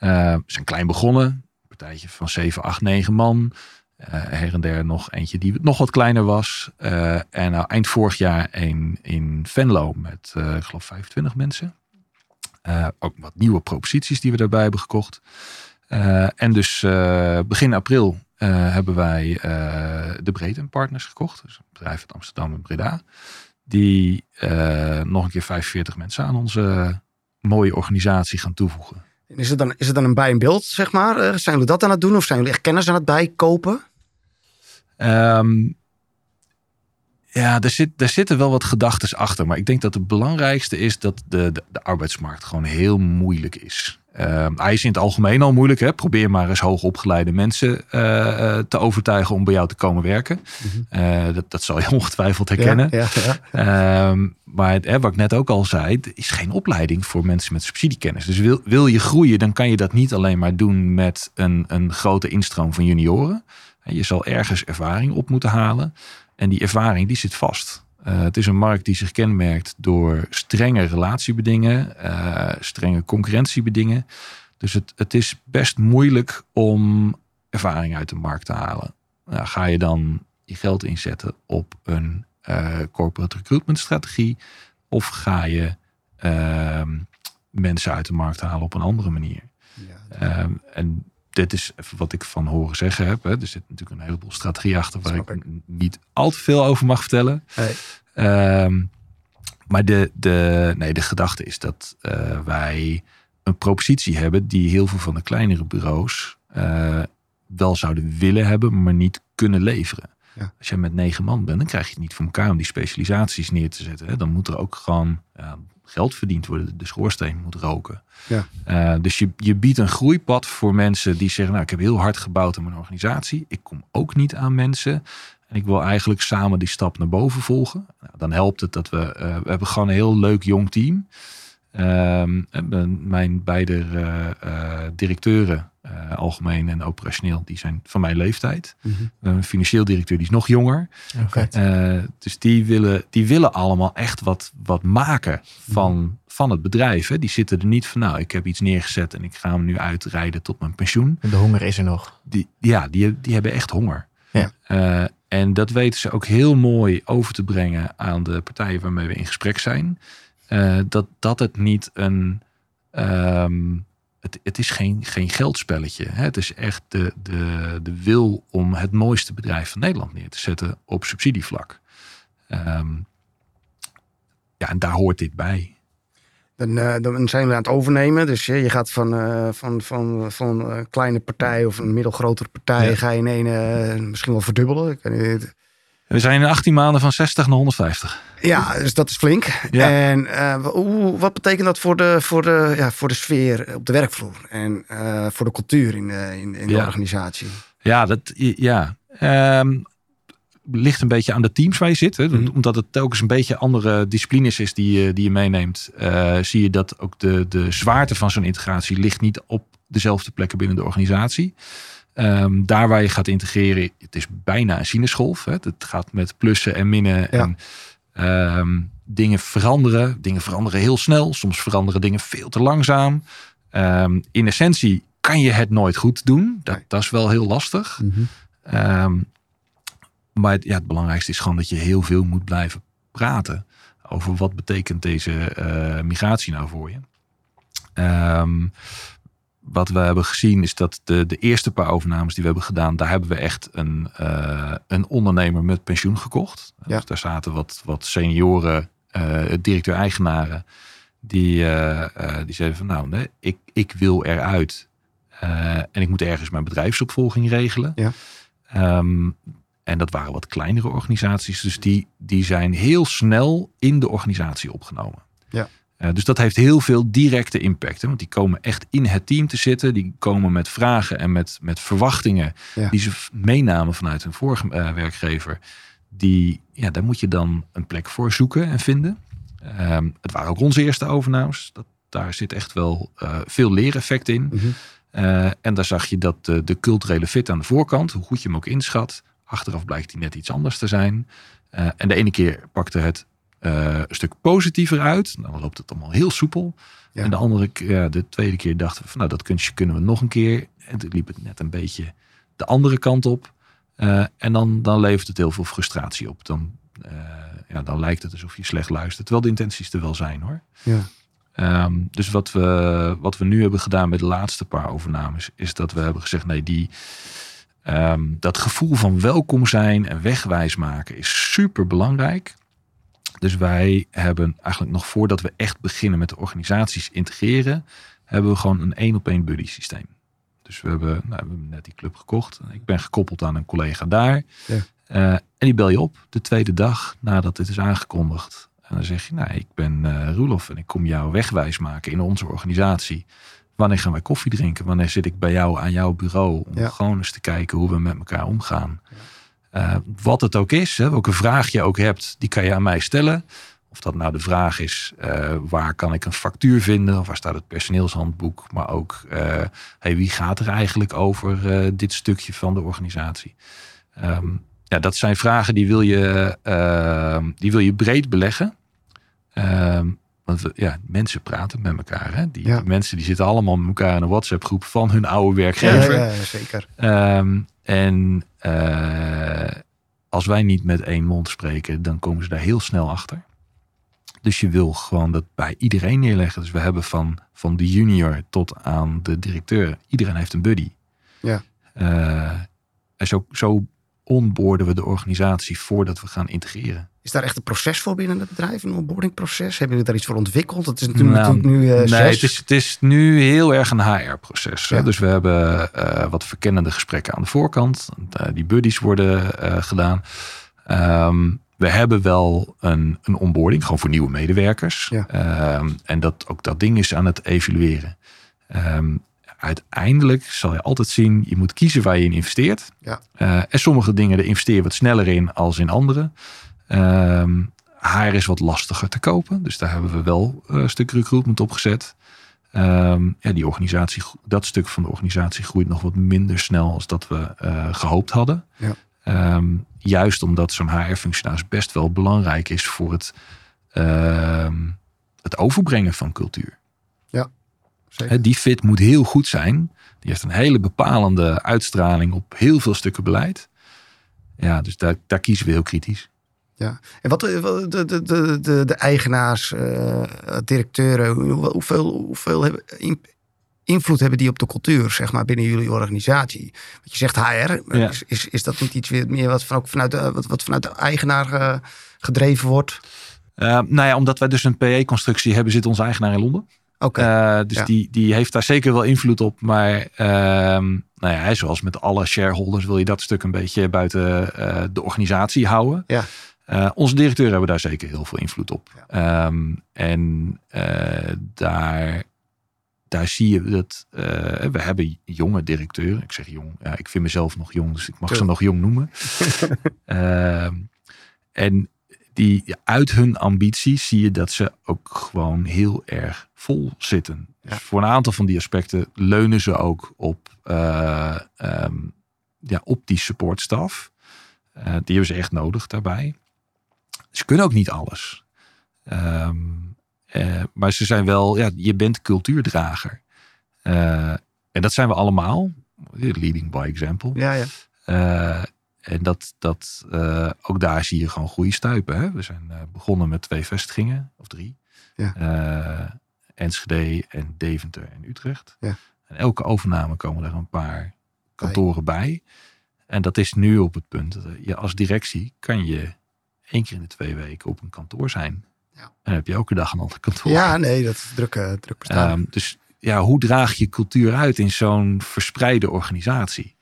Uh, zijn klein begonnen, een partijtje van 7, 8, 9 man. her en der nog eentje die nog wat kleiner was. en nou, eind vorig jaar een in Venlo met, ik geloof, 25 mensen. ook wat nieuwe proposities die we daarbij hebben gekocht. Uh, en dus uh, begin april uh, hebben wij de Breedte Partners gekocht. Dus een bedrijf uit Amsterdam en Breda. Die nog een keer 45 mensen aan onze mooie organisatie gaan toevoegen. Is het dan, is het dan een bij een beeld, zeg maar? zijn jullie dat aan het doen of zijn jullie echt kennis aan het bijkopen? Um, ja, er, zit, er zitten wel wat gedachten achter. Maar ik denk dat het belangrijkste is dat de, de, de arbeidsmarkt gewoon heel moeilijk is. Uh, hij is in het algemeen al moeilijk. Hè? Probeer maar eens hoogopgeleide mensen uh, te overtuigen om bij jou te komen werken. Mhm. dat, dat zal je ongetwijfeld herkennen. Ja, ja, ja. Uh, maar hè, wat ik net ook al zei, er is geen opleiding voor mensen met subsidiekennis. Dus wil, wil je groeien, dan kan je dat niet alleen maar doen met een, een grote instroom van junioren. Je zal ergens ervaring op moeten halen. En die ervaring die zit vast. Uh, het is een markt die zich kenmerkt door strenge relatiebedingen, uh, strenge concurrentiebedingen. Dus het, het is best moeilijk om ervaring uit de markt te halen. Nou, ga je dan je geld inzetten op een uh, corporate recruitment strategie? Of ga je ehm, mensen uit de markt halen op een andere manier? Ja, um, en dit is even wat ik van horen zeggen heb. Hè. Er zit natuurlijk een heleboel strategie achter waar ik, niet al te veel over mag vertellen. Ehm, maar de, de, nee, de gedachte is dat uh, wij een propositie hebben die heel veel van de kleinere bureaus uh, wel zouden willen hebben, maar niet kunnen leveren. Ja. Als je met negen man bent, dan krijg je het niet voor elkaar om die specialisaties neer te zetten. Hè. Dan moet er ook gewoon ja, geld verdiend worden. De schoorsteen moet roken. Ja. Uh, dus je, je biedt een groeipad voor mensen die zeggen, nou ik heb heel hard gebouwd aan mijn organisatie. Ik kom ook niet aan mensen. En ik wil eigenlijk samen die stap naar boven volgen. Nou, dan helpt het dat we, uh, we hebben gewoon een heel leuk jong team. Uh, mijn beide uh, directeuren uh, algemeen en operationeel, die zijn van mijn leeftijd. Mm -hmm. Een financieel directeur die is nog jonger. Okay. Uh, dus die willen, die willen allemaal echt wat, wat maken van, mm. van het bedrijf. Hè. Die zitten er niet van, nou, ik heb iets neergezet en ik ga hem nu uitrijden tot mijn pensioen. En de honger is er nog. Die, ja, die, die hebben echt honger. Ja. En dat weten ze ook heel mooi over te brengen aan de partijen waarmee we in gesprek zijn. Dat, dat het niet een. Um, het, het is geen, geen geldspelletje. Hè? Het is echt de, de, de wil om het mooiste bedrijf van Nederland neer te zetten op subsidievlak. Um, ja, en daar hoort dit bij. Dan, uh, dan zijn we aan het overnemen. Dus je gaat van, uh, van, van, van een kleine partij of een middelgrotere partij, ja. ga je in een uh, misschien wel verdubbelen. Ik weet niet. We zijn in 18 maanden van 60 naar 150. Ja, dus dat is flink. Ja. En uh, hoe, wat betekent dat voor de, voor, de, ja, voor de sfeer op de werkvloer en uh, voor de cultuur in de, in, in de ja. organisatie? Ja, dat ja. Um, ligt een beetje aan de teams waar je zit. Hè? Mm. Omdat het telkens een beetje andere disciplines is die, die je meeneemt. Uh, zie je dat ook de, de zwaarte van zo'n integratie ligt niet op dezelfde plekken binnen de organisatie. Um, daar waar je gaat integreren, het is bijna een sinusgolf. Hè? Het gaat met plussen en minnen. Ja. En um, dingen veranderen. Dingen veranderen heel snel. Soms veranderen dingen veel te langzaam. Um, in essentie kan je het nooit goed doen. Dat, dat is wel heel lastig. Mm -hmm. maar het, ja, het belangrijkste is gewoon dat je heel veel moet blijven praten. Over wat betekent deze uh, migratie nou voor je. Um, wat we hebben gezien is dat de, de eerste paar overnames die we hebben gedaan, daar hebben we echt een, uh, een ondernemer met pensioen gekocht. Ja. Dus daar zaten wat, wat senioren, uh, directeur-eigenaren, die, uh, die zeiden van nou, nee, ik, ik wil eruit en ik moet ergens mijn bedrijfsopvolging regelen. Ja. Um, en dat waren wat kleinere organisaties, dus die, die zijn heel snel in de organisatie opgenomen. Ja. Uh, dus dat heeft heel veel directe impact. Hè? Want die komen echt in het team te zitten. Die komen met vragen en met, met verwachtingen ja. die ze meenamen vanuit hun vorige uh, werkgever. Die, ja, daar moet je dan een plek voor zoeken en vinden. Um, het waren ook onze eerste overnames. Dat, daar zit echt wel uh, veel leereffect in. Mm -hmm. en daar zag je dat de, de culturele fit aan de voorkant, hoe goed je hem ook inschat, achteraf blijkt hij net iets anders te zijn. en de ene keer pakte het uh, een stuk positiever uit. Dan loopt het allemaal heel soepel. Ja. En de andere ja, de tweede keer dachten we van nou dat kunstje kunnen we nog een keer. En toen liep het net een beetje de andere kant op. Uh, en dan, dan levert het heel veel frustratie op. Dan, uh, ja, dan lijkt het alsof je slecht luistert. Terwijl de intenties er wel zijn hoor. Ja. Um, dus wat we, wat we nu hebben gedaan met de laatste paar overnames, is dat we hebben gezegd: nee, die, um, dat gevoel van welkom zijn en wegwijs maken is super belangrijk. Dus wij hebben eigenlijk nog voordat we echt beginnen met de organisaties integreren, hebben we gewoon een één op één buddy systeem. Dus we hebben, nou, we hebben net die club gekocht. Ik ben gekoppeld aan een collega daar. Ja. Uh, en die bel je op de tweede dag nadat het is aangekondigd. En dan zeg je, nou, ik ben uh, Roelof en ik kom jou wegwijs maken in onze organisatie. Wanneer gaan wij koffie drinken? Wanneer zit ik bij jou aan jouw bureau? Om gewoon eens te kijken hoe we met elkaar omgaan. Uh, wat het ook is, hè, welke vraag je ook hebt, die kan je aan mij stellen. Of dat nou de vraag is, uh, waar kan ik een factuur vinden? Of waar staat het personeelshandboek? Maar ook, uh, hey, wie gaat er eigenlijk over dit stukje van de organisatie? Um, ja, dat zijn vragen die wil je, ehm, die wil je breed beleggen. Um, want ja, mensen praten met elkaar. Hè? Die, mensen die zitten allemaal met elkaar in een WhatsApp groep van hun oude werkgever. Ja, ja zeker. Um, en uh, als wij niet met één mond spreken, dan komen ze daar heel snel achter. Dus je wil gewoon dat bij iedereen neerleggen. Dus we hebben van, van de junior tot aan de directeur, iedereen heeft een buddy. Ja. Uh, en zo, zo onboorden we de organisatie voordat we gaan integreren. Is daar echt een proces voor binnen het bedrijf, een onboardingproces? Hebben jullie daar iets voor ontwikkeld? Dat is natuurlijk, nou, nu uh, Nee, het is, het is, nu heel erg een HR-proces. Dus we hebben uh, wat verkennende gesprekken aan de voorkant. Uh, die buddies worden gedaan. Um, we hebben wel een, een onboarding, gewoon voor nieuwe medewerkers. Ja. Um, en dat, ook dat ding is aan het evalueren. Um, uiteindelijk zal je altijd zien, je moet kiezen waar je in investeert. Ja. Uh, en sommige dingen, daar investeer je wat sneller in als in andere. Uh, haar is wat lastiger te kopen. Dus daar hebben we wel eh, een stuk recruitment op gezet. Um, ja, die organisatie, dat stuk van de organisatie groeit nog wat minder snel als dat we uh, gehoopt hadden. Ja. Um, juist omdat zo'n HR-functionaris best wel belangrijk is voor het, uh, het overbrengen van cultuur. Ja. Die fit moet heel goed zijn. Die heeft een hele bepalende uitstraling op heel veel stukken beleid. Ja, dus daar, daar kiezen we heel kritisch. Ja, en wat de, de, de, de, de eigenaars, uh, directeuren, hoeveel, hoeveel hebben, invloed hebben die op de cultuur, zeg maar, binnen jullie organisatie? Want je zegt HR, ja. is, is, is, dat niet iets meer wat, van, ook vanuit, de, wat, wat vanuit de eigenaar uh, gedreven wordt? Uh, nou ja, omdat wij dus een PE-constructie hebben, zit onze eigenaar in Londen. Okay. Uh, dus die, die heeft daar zeker wel invloed op. Maar uh, nou ja, zoals met alle shareholders wil je dat stuk een beetje buiten uh, de organisatie houden. Ja. onze directeur hebben daar zeker heel veel invloed op. Ja. Um, en daar, daar zie je dat we hebben jonge directeuren. Ik zeg jong, ja, ik vind mezelf nog jong, dus ik mag ze nog jong noemen. Ehm, en die uit hun ambitie zie je dat ze ook gewoon heel erg vol zitten. Ja. Dus voor een aantal van die aspecten leunen ze ook op, uh, um, ja, op die supportstaf. Uh, die hebben ze echt nodig daarbij. Ze kunnen ook niet alles. Um, uh, maar ze zijn wel, ja, je bent cultuurdrager. en dat zijn we allemaal. Leading by example. Ja, ja. En dat, dat uh, ook daar zie je gewoon goede stuipen. Hè? We zijn uh, begonnen met twee vestigingen, of drie. Ja. Uh, Enschede en Deventer en Utrecht. Ja. En elke overname komen er een paar kantoren bij. En dat is nu op het punt dat je als directie kan je één keer in de twee weken op een kantoor zijn. Ja. En dan heb je elke dag een ander kantoor. Ja, nee, dat is druk, druk bestaan. Um, dus ja, hoe draag je cultuur uit in zo'n verspreide organisatie?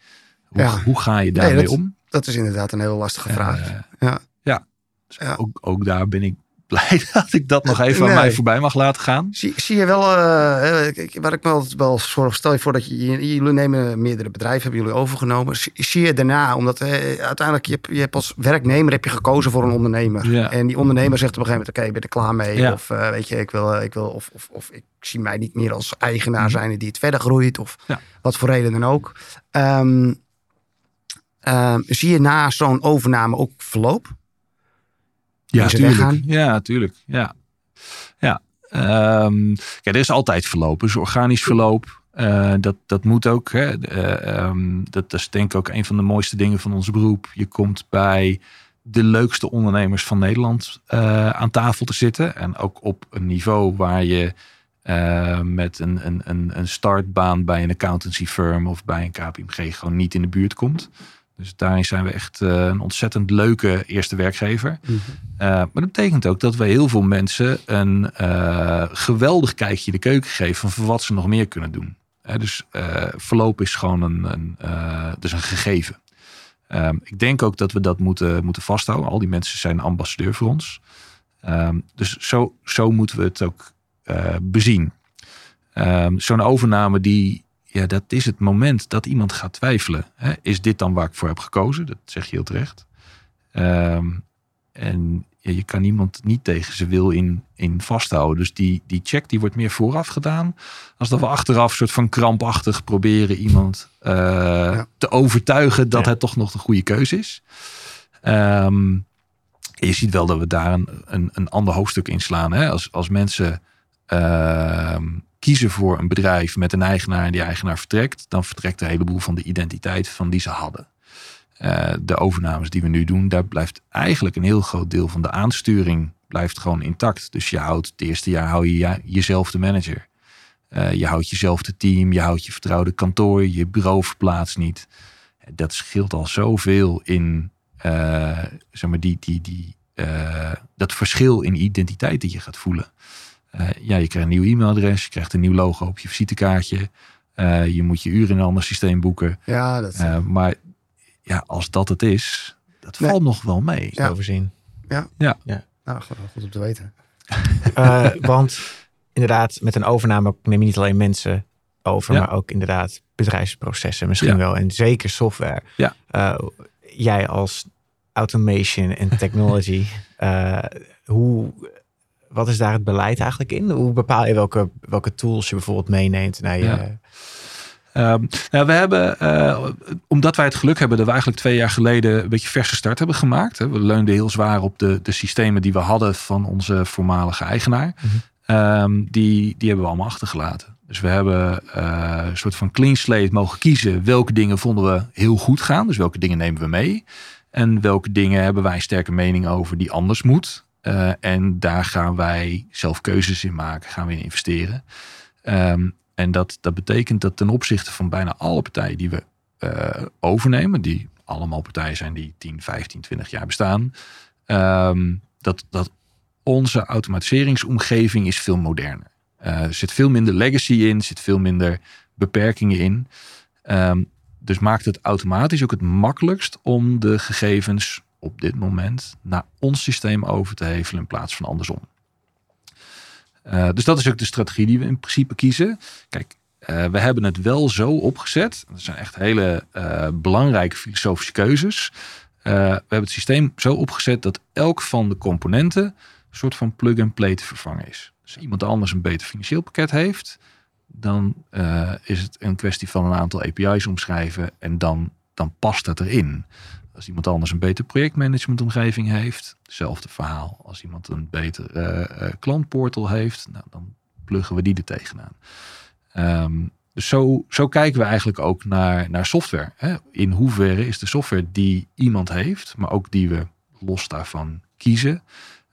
Hoe, ja. hoe ga je daarmee nee, om? Dat is inderdaad een heel lastige vraag. Uh, ja, ja. Dus ja. Ook, ook daar ben ik blij dat ik dat nog even nee. aan mij voorbij mag laten gaan. Zie, zie je wel, uh, waar ik me altijd wel zorg, stel je voor dat je, jullie nemen meerdere bedrijven, hebben jullie overgenomen. Zie, zie je daarna, omdat uh, uiteindelijk, je hebt, je hebt als werknemer heb je gekozen voor een ondernemer. Ja. En die ondernemer zegt op een gegeven moment, oké, okay, ik ben er klaar mee. Ja. Of uh, weet je, ik wil, ik wil of, of, of ik zie mij niet meer als eigenaar zijn die het verder groeit. Of ja. wat voor reden dan ook. Um, Uh, zie je na zo'n overname ook verloop? Ja, tuurlijk. Ja, tuurlijk. Ja. ja. Um, kijk, er is altijd verloop. Dus organisch verloop. Uh, dat, dat moet ook. Hè. Uh, um, dat, dat is denk ik ook een van de mooiste dingen van ons beroep. Je komt bij de leukste ondernemers van Nederland uh, aan tafel te zitten. En ook op een niveau waar je uh, met een, een, een startbaan bij een accountancy firm of bij een KPMG gewoon niet in de buurt komt. Dus daarin zijn we echt een ontzettend leuke eerste werkgever. Mhm. maar dat betekent ook dat we heel veel mensen een geweldig kijkje de keuken geven van wat ze nog meer kunnen doen. dus verloop is gewoon een, een, dus een gegeven. Ehm, ik denk ook dat we dat moeten, moeten vasthouden. Al die mensen zijn ambassadeur voor ons. Ehm, dus zo, zo moeten we het ook bezien. Um, Zo'n overname die, ja, dat is het moment dat iemand gaat twijfelen. Hè? Is dit dan waar ik voor heb gekozen? Dat zeg je heel terecht. en je kan niemand niet tegen zijn wil in, in vasthouden. Dus die, die check die wordt meer vooraf gedaan. Als dat we achteraf soort van krampachtig proberen iemand uh, te overtuigen dat het toch nog de goede keuze is. Um, je ziet wel dat we daar een, een, een ander hoofdstuk in slaan. Hè? Als, als mensen uh, kiezen voor een bedrijf met een eigenaar en die eigenaar vertrekt, dan vertrekt een heleboel van de identiteit van die ze hadden. Uh, de overnames die we nu doen, daar blijft eigenlijk een heel groot deel van de aansturing blijft gewoon intact. Dus je houdt het eerste jaar hou je jezelf de manager. Uh, je houdt jezelf de team, je houdt je vertrouwde kantoor, je bureau verplaatst niet. Dat scheelt al zoveel in uh, zeg maar die, die, die, dat verschil in identiteit dat je gaat voelen. Ja, je krijgt een nieuw e-mailadres, je krijgt een nieuw logo op je visitekaartje. je moet je uren in een ander systeem boeken. Ja, dat is... maar ja, als dat het is, dat valt nog wel mee. Ja. Overzien. Ja. Ja. ja. Nou, goed om te weten. uh, want inderdaad, met een overname neem je niet alleen mensen over, maar ook inderdaad bedrijfsprocessen misschien wel. En zeker software. Ja. Uh, jij als automation en technology, uh, hoe, wat is daar het beleid eigenlijk in? Hoe bepaal je welke, welke tools je bijvoorbeeld meeneemt naar je... Um, nou, we hebben, uh, omdat wij het geluk hebben dat we eigenlijk twee jaar geleden een beetje verse start hebben gemaakt. Hè. We leunden heel zwaar op de, de systemen die we hadden van onze voormalige eigenaar. Mm um, die, die hebben we allemaal achtergelaten. Dus we hebben uh, een soort van clean slate mogen kiezen. Welke dingen vonden we heel goed gaan? Dus welke dingen nemen we mee? En welke dingen hebben wij een sterke mening over die anders moet? Uh, en daar gaan wij zelf keuzes in maken, gaan we in investeren. Um, en dat, dat betekent dat ten opzichte van bijna alle partijen die we uh, overnemen, die allemaal partijen zijn die 10, 15, 20 jaar bestaan, um, dat, dat onze automatiseringsomgeving is veel moderner. Uh, er zit veel minder legacy in, zit veel minder beperkingen in. Um, dus maakt het automatisch ook het makkelijkst om de gegevens op dit moment naar ons systeem over te hevelen in plaats van andersom. Uh, dus dat is ook de strategie die we in principe kiezen. Kijk, uh, we hebben het wel zo opgezet. Dat zijn echt hele uh, belangrijke filosofische keuzes. we hebben het systeem zo opgezet dat elk van de componenten een soort van plug-and-play te vervangen is. Dus iemand anders een beter financieel pakket heeft, dan is het een kwestie van een aantal API's omschrijven en dan, dan past dat erin. Als iemand anders een beter projectmanagementomgeving heeft, hetzelfde verhaal. Als iemand een beter uh, klantportal heeft, nou, dan pluggen we die er tegenaan. Um, dus zo, zo kijken we eigenlijk ook naar, naar software. Hè? In hoeverre is de software die iemand heeft, maar ook die we los daarvan kiezen,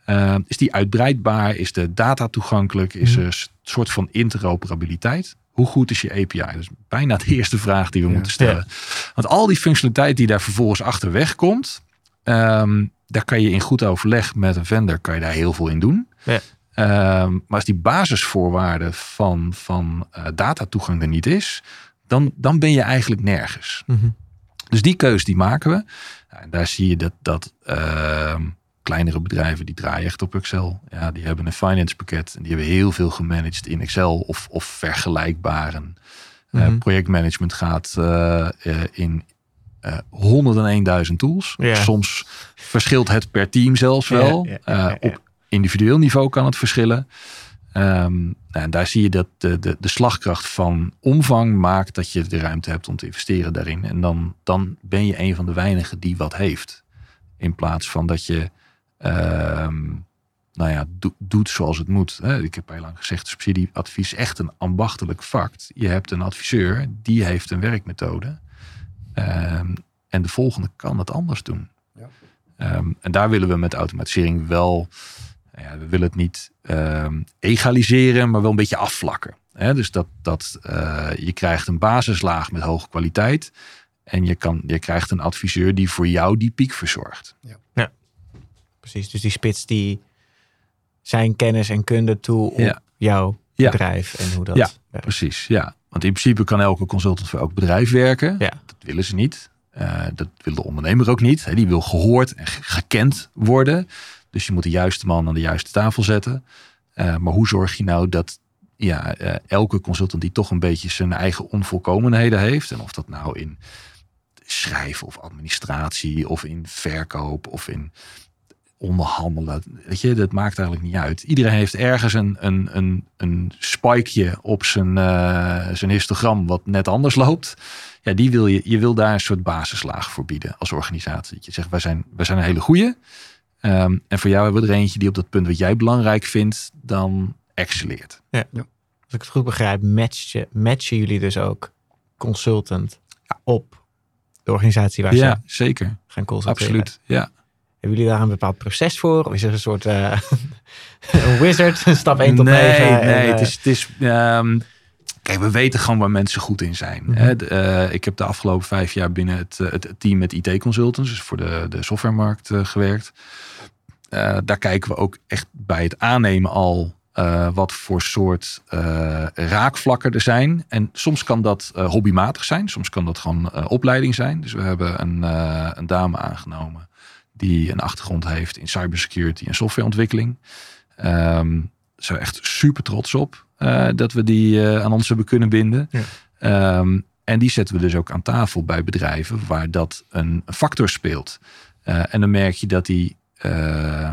uh, is die uitbreidbaar? Is de data toegankelijk? Is mhm. er een soort van interoperabiliteit? Hoe goed is je API? Dat is bijna de eerste vraag die we moeten stellen. Want al die functionaliteit die daar vervolgens achterweg komt, ehm, daar kan je in goed overleg met een vendor kan je daar heel veel in doen. Ja. Um, maar als die basisvoorwaarden van, van uh, datatoegang er niet is, dan, dan ben je eigenlijk nergens. Mhm. Dus die keuze die maken we. en daar zie je dat, dat uh, kleinere bedrijven die draaien echt op Excel. Ja, die hebben een finance pakket en die hebben heel veel gemanaged in Excel of, of vergelijkbare. Mm projectmanagement gaat uh, in uh, 101.000 tools. Soms verschilt het per team zelfs wel. op individueel niveau kan het verschillen. Um, en daar zie je dat de, de, de slagkracht van omvang maakt dat je de ruimte hebt om te investeren daarin. En dan, dan ben je een van de weinigen die wat heeft. In plaats van dat je nou ja, doet zoals het moet. Ik heb heel lang gezegd, subsidieadvies is echt een ambachtelijk vak. Je hebt een adviseur, die heeft een werkmethode. Um, en de volgende kan het anders doen. Ja. Um, en daar willen we met automatisering wel, nou ja, we willen het niet um, egaliseren, maar wel een beetje afvlakken. dus dat, dat uh, je krijgt een basislaag met hoge kwaliteit. En je, kan, je krijgt een adviseur die voor jou die piek verzorgt. Ja. Precies. Dus die spits die zijn kennis en kunde toe op jouw bedrijf en hoe dat ja, precies. Ja, want in principe kan elke consultant voor elk bedrijf werken. Ja. Dat willen ze niet. Uh, dat wil de ondernemer ook niet. Die wil gehoord en gekend worden. Dus je moet de juiste man aan de juiste tafel zetten. Uh, maar hoe zorg je nou dat ja, uh, elke consultant die toch een beetje zijn eigen onvolkomenheden heeft. En of dat nou in schrijven of administratie of in verkoop of in onderhandelen. Weet je, dat maakt eigenlijk niet uit. Iedereen heeft ergens een, een, een, een spikeje op zijn, uh, zijn histogram wat net anders loopt. Ja, die wil je, je wil daar een soort basislaag voor bieden als organisatie. Dat je zegt, wij zijn, wij zijn een hele goeie. Um, en voor jou hebben we er eentje die op dat punt wat jij belangrijk vindt, dan excelleert. Ja. ja. Als ik het goed begrijp, matchen, matchen jullie dus ook consultant op de organisatie waar ja, ze zeker. gaan consulteren. Absoluut, ja. Hebben jullie daar een bepaald proces voor? Of is er een soort uh, een wizard, stap 1 tot nee, 9? Nee, en, uh, het is... Het is um, kijk, we weten gewoon waar mensen goed in zijn. Mm -hmm. uh, ik heb de afgelopen vijf jaar binnen het, het team met IT-consultants, dus voor de, de softwaremarkt gewerkt. daar kijken we ook echt bij het aannemen al uh, wat voor soort uh, raakvlakken er zijn. En soms kan dat uh, hobbymatig zijn, soms kan dat gewoon opleiding zijn. Dus we hebben een, een, dame aangenomen die een achtergrond heeft in cybersecurity en softwareontwikkeling. Um, zijn we echt super trots op dat we die aan ons hebben kunnen binden. Ja. Um, en die zetten we dus ook aan tafel bij bedrijven waar dat een factor speelt. en dan merk je dat die uh,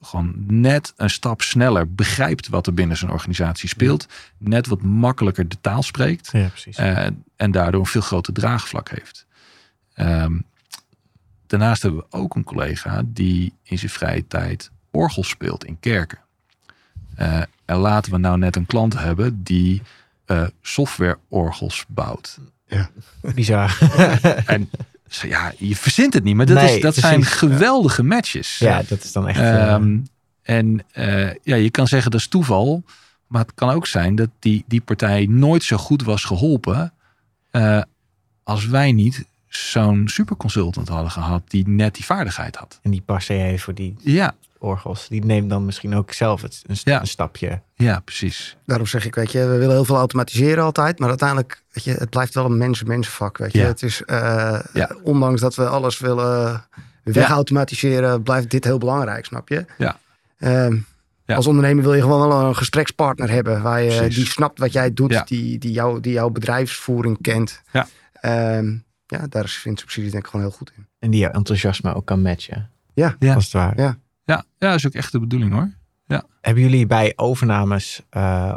gewoon net een stap sneller begrijpt wat er binnen zijn organisatie speelt. Net wat makkelijker de taal spreekt. Ja, precies. En daardoor een veel groter draagvlak heeft. Um, daarnaast hebben we ook een collega die in zijn vrije tijd orgel speelt in kerken. Uh, en laten we nou net een klant hebben die softwareorgels bouwt. Ja, bizar. en ja, je verzint het niet, maar dat, nee, is, dat zijn geweldige matches. Ja, dat is dan echt. Um, en uh, ja, je kan zeggen dat is toeval, maar het kan ook zijn dat die, die partij nooit zo goed was geholpen uh, als wij niet zo'n superconsultant hadden gehad die net die vaardigheid had. En die passie heeft voor die ja. orgels. Die neemt dan misschien ook zelf het, een, ja. een, stapje. Ja, precies. Daarom zeg ik, weet je, we willen heel veel automatiseren altijd. Maar uiteindelijk, weet je, het blijft wel een mens-mensenvak, weet je. Ja. Het is, uh, ja. ondanks dat we alles willen wegautomatiseren, blijft dit heel belangrijk, snap je? Ja. Uh, Als ondernemer wil je gewoon wel een gesprekspartner hebben. Waar je, die snapt wat jij doet, die, die, jou, die jouw bedrijfsvoering kent. Ja. Uh, ja, daar is Subsidies denk ik gewoon heel goed in. En die jouw enthousiasme ook kan matchen. Ja, ja. als het ware. Ja. Ja, ja, dat is ook echt de bedoeling hoor. Ja. Hebben jullie bij overnames uh,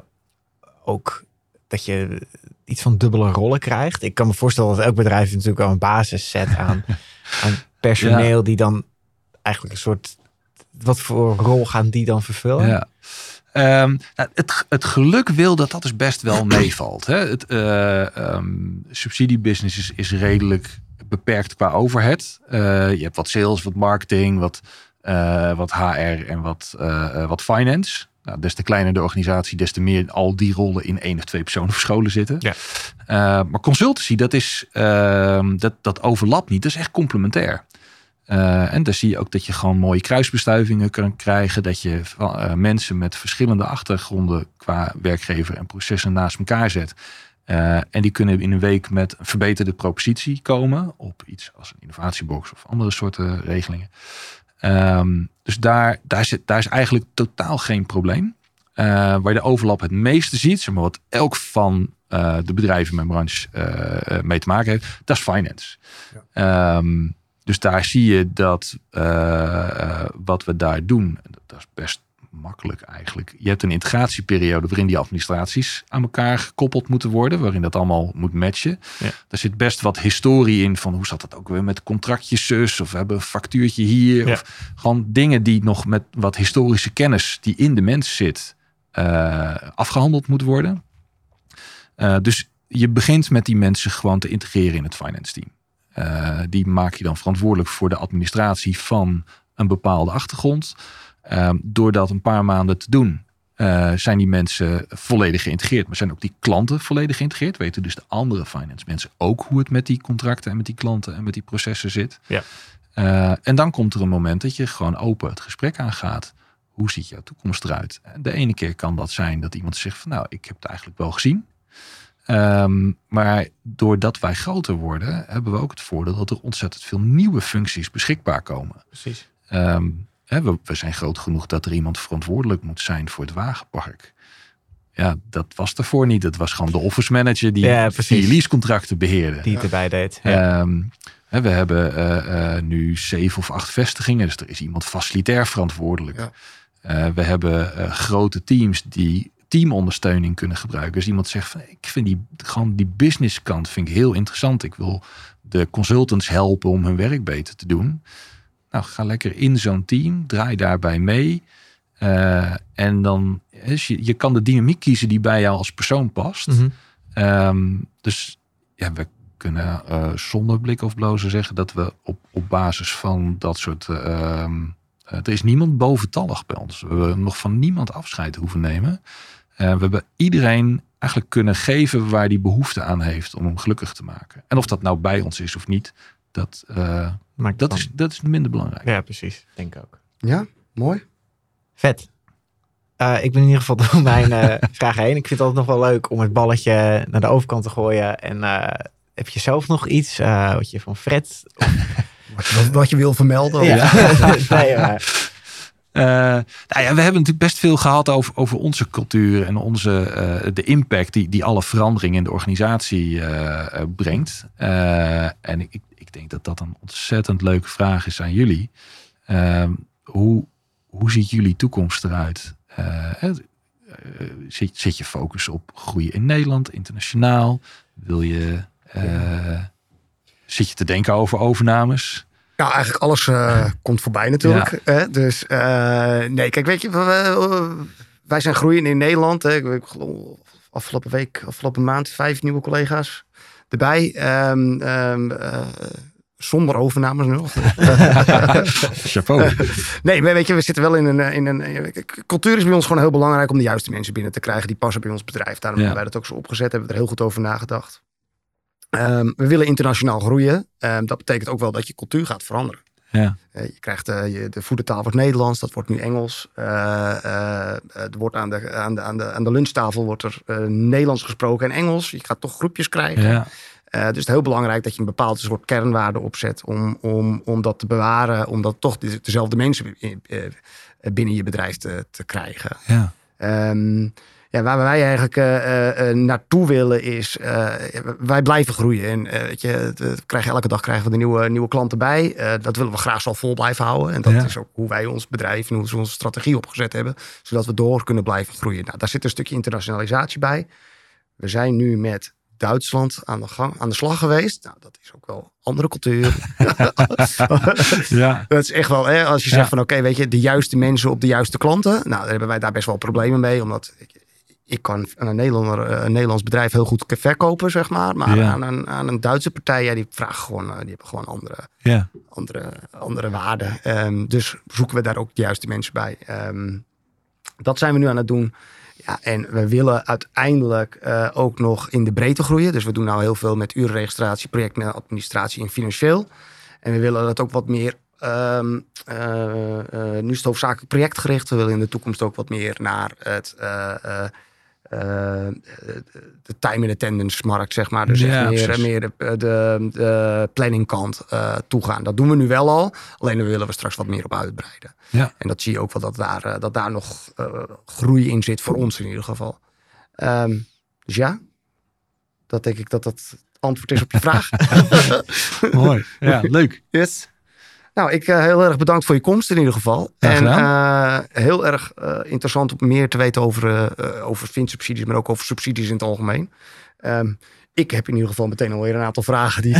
ook dat je iets van dubbele rollen krijgt? Ik kan me voorstellen dat elk bedrijf natuurlijk al een basis zet aan, aan personeel ja. die dan eigenlijk een soort... Wat voor rol gaan die dan vervullen? Ja. Um, nou, het, het, geluk wil dat dat dus best wel meevalt. Hè? Het uh, um, subsidiebusiness is, is, redelijk beperkt qua overhead. Uh, je hebt wat sales, wat marketing, wat, uh, wat HR en wat, wat finance. Nou, des te kleiner de organisatie, des te meer al die rollen in één of twee personen verscholen zitten. Ja. maar consultancy, dat, is, ehm, dat, dat overlapt niet. Dat is echt complementair. Uh, en daar zie je ook dat je gewoon mooie kruisbestuivingen kan krijgen. Dat je uh, mensen met verschillende achtergronden qua werkgever en processen naast elkaar zet. Uh, en die kunnen in een week met een verbeterde propositie komen op iets als een innovatiebox of andere soorten regelingen. Um, dus daar, daar, zit, daar is eigenlijk totaal geen probleem. waar je de overlap het meeste ziet, zeg maar wat elk van de bedrijven in mijn branche mee te maken heeft, dat is finance. Ja. Um, dus daar zie je dat uh, uh, wat we daar doen, dat is best makkelijk eigenlijk. Je hebt een integratieperiode waarin die administraties aan elkaar gekoppeld moeten worden, waarin dat allemaal moet matchen. Ja. Daar zit best wat historie in van hoe zat dat ook weer met contractjes zus, of we hebben een factuurtje hier, Ja. of gewoon dingen die nog met wat historische kennis die in de mens zit, uh, afgehandeld moet worden. Uh, dus je begint met die mensen gewoon te integreren in het finance team. Uh, die maak je dan verantwoordelijk voor de administratie van een bepaalde achtergrond. Uh, door dat een paar maanden te doen, zijn die mensen volledig geïntegreerd, maar zijn ook die klanten volledig geïntegreerd? Weten dus de andere finance mensen ook hoe het met die contracten en met die klanten en met die processen zit? Ja. en dan komt er een moment dat je gewoon open het gesprek aangaat. Hoe ziet jouw toekomst eruit? De ene keer kan dat zijn dat iemand zegt van nou, ik heb het eigenlijk wel gezien. Ehm, maar doordat wij groter worden, hebben we ook het voordeel dat er ontzettend veel nieuwe functies beschikbaar komen. Precies. Ehm, we, we, zijn groot genoeg dat er iemand verantwoordelijk moet zijn voor het wagenpark. Ja, dat was ervoor niet. Dat was gewoon de office manager die, ja, die leasecontracten beheerde. Die het erbij deed. Ja. Ehm, we hebben uh, uh, nu zeven of acht vestigingen. Dus er is iemand facilitair verantwoordelijk. Ja. Uh, we hebben grote teams die teamondersteuning kunnen gebruiken. Dus iemand zegt van ik vind die gewoon die business kant vind ik heel interessant. Ik wil de consultants helpen om hun werk beter te doen. Nou, ga lekker in zo'n team, draai daarbij mee. Uh, en dan je, je kan de dynamiek kiezen die bij jou als persoon past. Mm -hmm. dus ja, we kunnen uh, zonder blik of blozen zeggen dat we op, op basis van dat soort. Uh, er is niemand boventallig bij ons. We nog van niemand afscheid hoeven nemen. Uh, we hebben iedereen eigenlijk kunnen geven waar die behoefte aan heeft om hem gelukkig te maken. En of dat nou bij ons is of niet, dat, uh, dat, is, dat is minder belangrijk. Ja, precies. Denk ik ook. Ja, mooi. Vet. Uh, ik ben in ieder geval door mijn vraag heen. Ik vind het altijd nog wel leuk om het balletje naar de overkant te gooien. En heb je zelf nog iets wat je van Fred... wat, wat, je wil vermelden? Ja. nee, maar... Uh, nou ja, we hebben natuurlijk best veel gehad over, over onze cultuur en onze, uh, de impact die, die alle verandering in de organisatie uh, brengt. en ik, ik denk dat dat een ontzettend leuke vraag is aan jullie. Ehm, hoe, hoe ziet jullie toekomst eruit? zit, zit je focus op groeien in Nederland, internationaal? Wil je, zit je te denken over overnames? Ja, eigenlijk alles uh, komt voorbij natuurlijk. Hè? Dus uh, nee, kijk, weet je, wij zijn groeiend in Nederland. Hè? Ik geloof afgelopen week, afgelopen maand, vijf nieuwe collega's erbij. Um, um, uh, zonder overnames nog. Chapeau. nee, maar weet je, we zitten wel in een, in een. Cultuur is bij ons gewoon heel belangrijk om de juiste mensen binnen te krijgen die passen bij ons bedrijf. Daarom hebben wij dat ook zo opgezet, hebben we er heel goed over nagedacht. Um, we willen internationaal groeien. Um, dat betekent ook wel dat je cultuur gaat veranderen. Ja. Uh, je krijgt uh, je, de voedertaal wordt Nederlands, dat wordt nu Engels. Uh, er wordt aan de, aan, de, aan, de, aan de lunchtafel wordt er Nederlands gesproken en Engels. Je gaat toch groepjes krijgen. Ja. dus het is heel belangrijk dat je een bepaalde soort kernwaarde opzet om, om, om dat te bewaren, om dat toch dezelfde mensen binnen je bedrijf te, te krijgen. Ja. Um, ja, waar wij eigenlijk uh, uh, naartoe willen is, uh, wij blijven groeien. En weet je, krijgen, elke dag krijgen we de nieuwe, nieuwe klanten bij. dat willen we graag zo vol blijven houden. En dat is ook hoe wij ons bedrijf en hoe we onze strategie opgezet hebben. Zodat we door kunnen blijven groeien. Nou, daar zit een stukje internationalisatie bij. We zijn nu met Duitsland aan de, gang, aan de slag geweest. Nou, dat is ook wel andere cultuur. ja. Dat is echt wel, hè, als je zegt van oké, weet je, de juiste mensen op de juiste klanten. Nou, daar hebben wij daar best wel problemen mee. Omdat ik kan een, Nederlander, een Nederlands bedrijf heel goed verkopen, zeg maar. Maar aan, een, aan een Duitse partij, ja, die vragen gewoon, eh, die hebben gewoon andere, ja. andere, andere waarden. Um, dus zoeken we daar ook de juiste mensen bij. Um, dat zijn we nu aan het doen. Ja, en we willen uiteindelijk uh, ook nog in de breedte groeien. Dus we doen nou heel veel met uurregistratie, projectadministratie en financieel. En we willen dat ook wat meer Um, uh, uh, nu is het hoofdzakelijk projectgericht. We willen in de toekomst ook wat meer naar het uh, de time and attendance markt, zeg maar. Dus ja, meer, meer de, de, de planningkant uh, toegaan. Dat doen we nu wel al. Alleen daar willen we straks wat meer op uitbreiden. Ja. En dat zie je ook wel dat daar, dat daar nog groei in zit, voor ons in ieder geval. Um, dus ja, dat denk ik dat dat antwoord is op je vraag. Mooi. Ja, leuk. Yes. Nou, ik uh, heel erg bedankt voor je komst in ieder geval. en uh, heel erg uh, interessant om meer te weten over, over subsidies, maar ook over subsidies in het algemeen. Um, ik heb in ieder geval meteen alweer een aantal vragen die,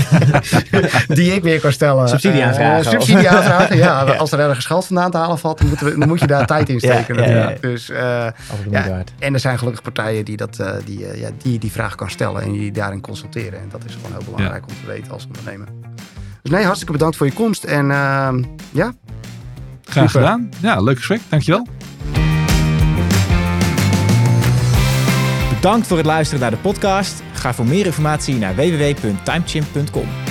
die ik weer kan stellen. Subsidieaanvragen. subsidieaanvragen, ja, ja, Als er ergens geld vandaan te halen valt, dan, we, dan moet je daar tijd in steken. Ja, ja, Dus, ja, en er zijn gelukkig partijen die, dat, die, ja, die die vraag kan stellen en die daarin consulteren. En dat is gewoon heel belangrijk om te weten als ondernemer. Dus nee, hartstikke bedankt voor je komst. En ehm, ja. Graag gedaan. Ja, leuk gesprek. Dankjewel. Bedankt voor het luisteren naar de podcast. Ga voor meer informatie naar www.timechimp.com.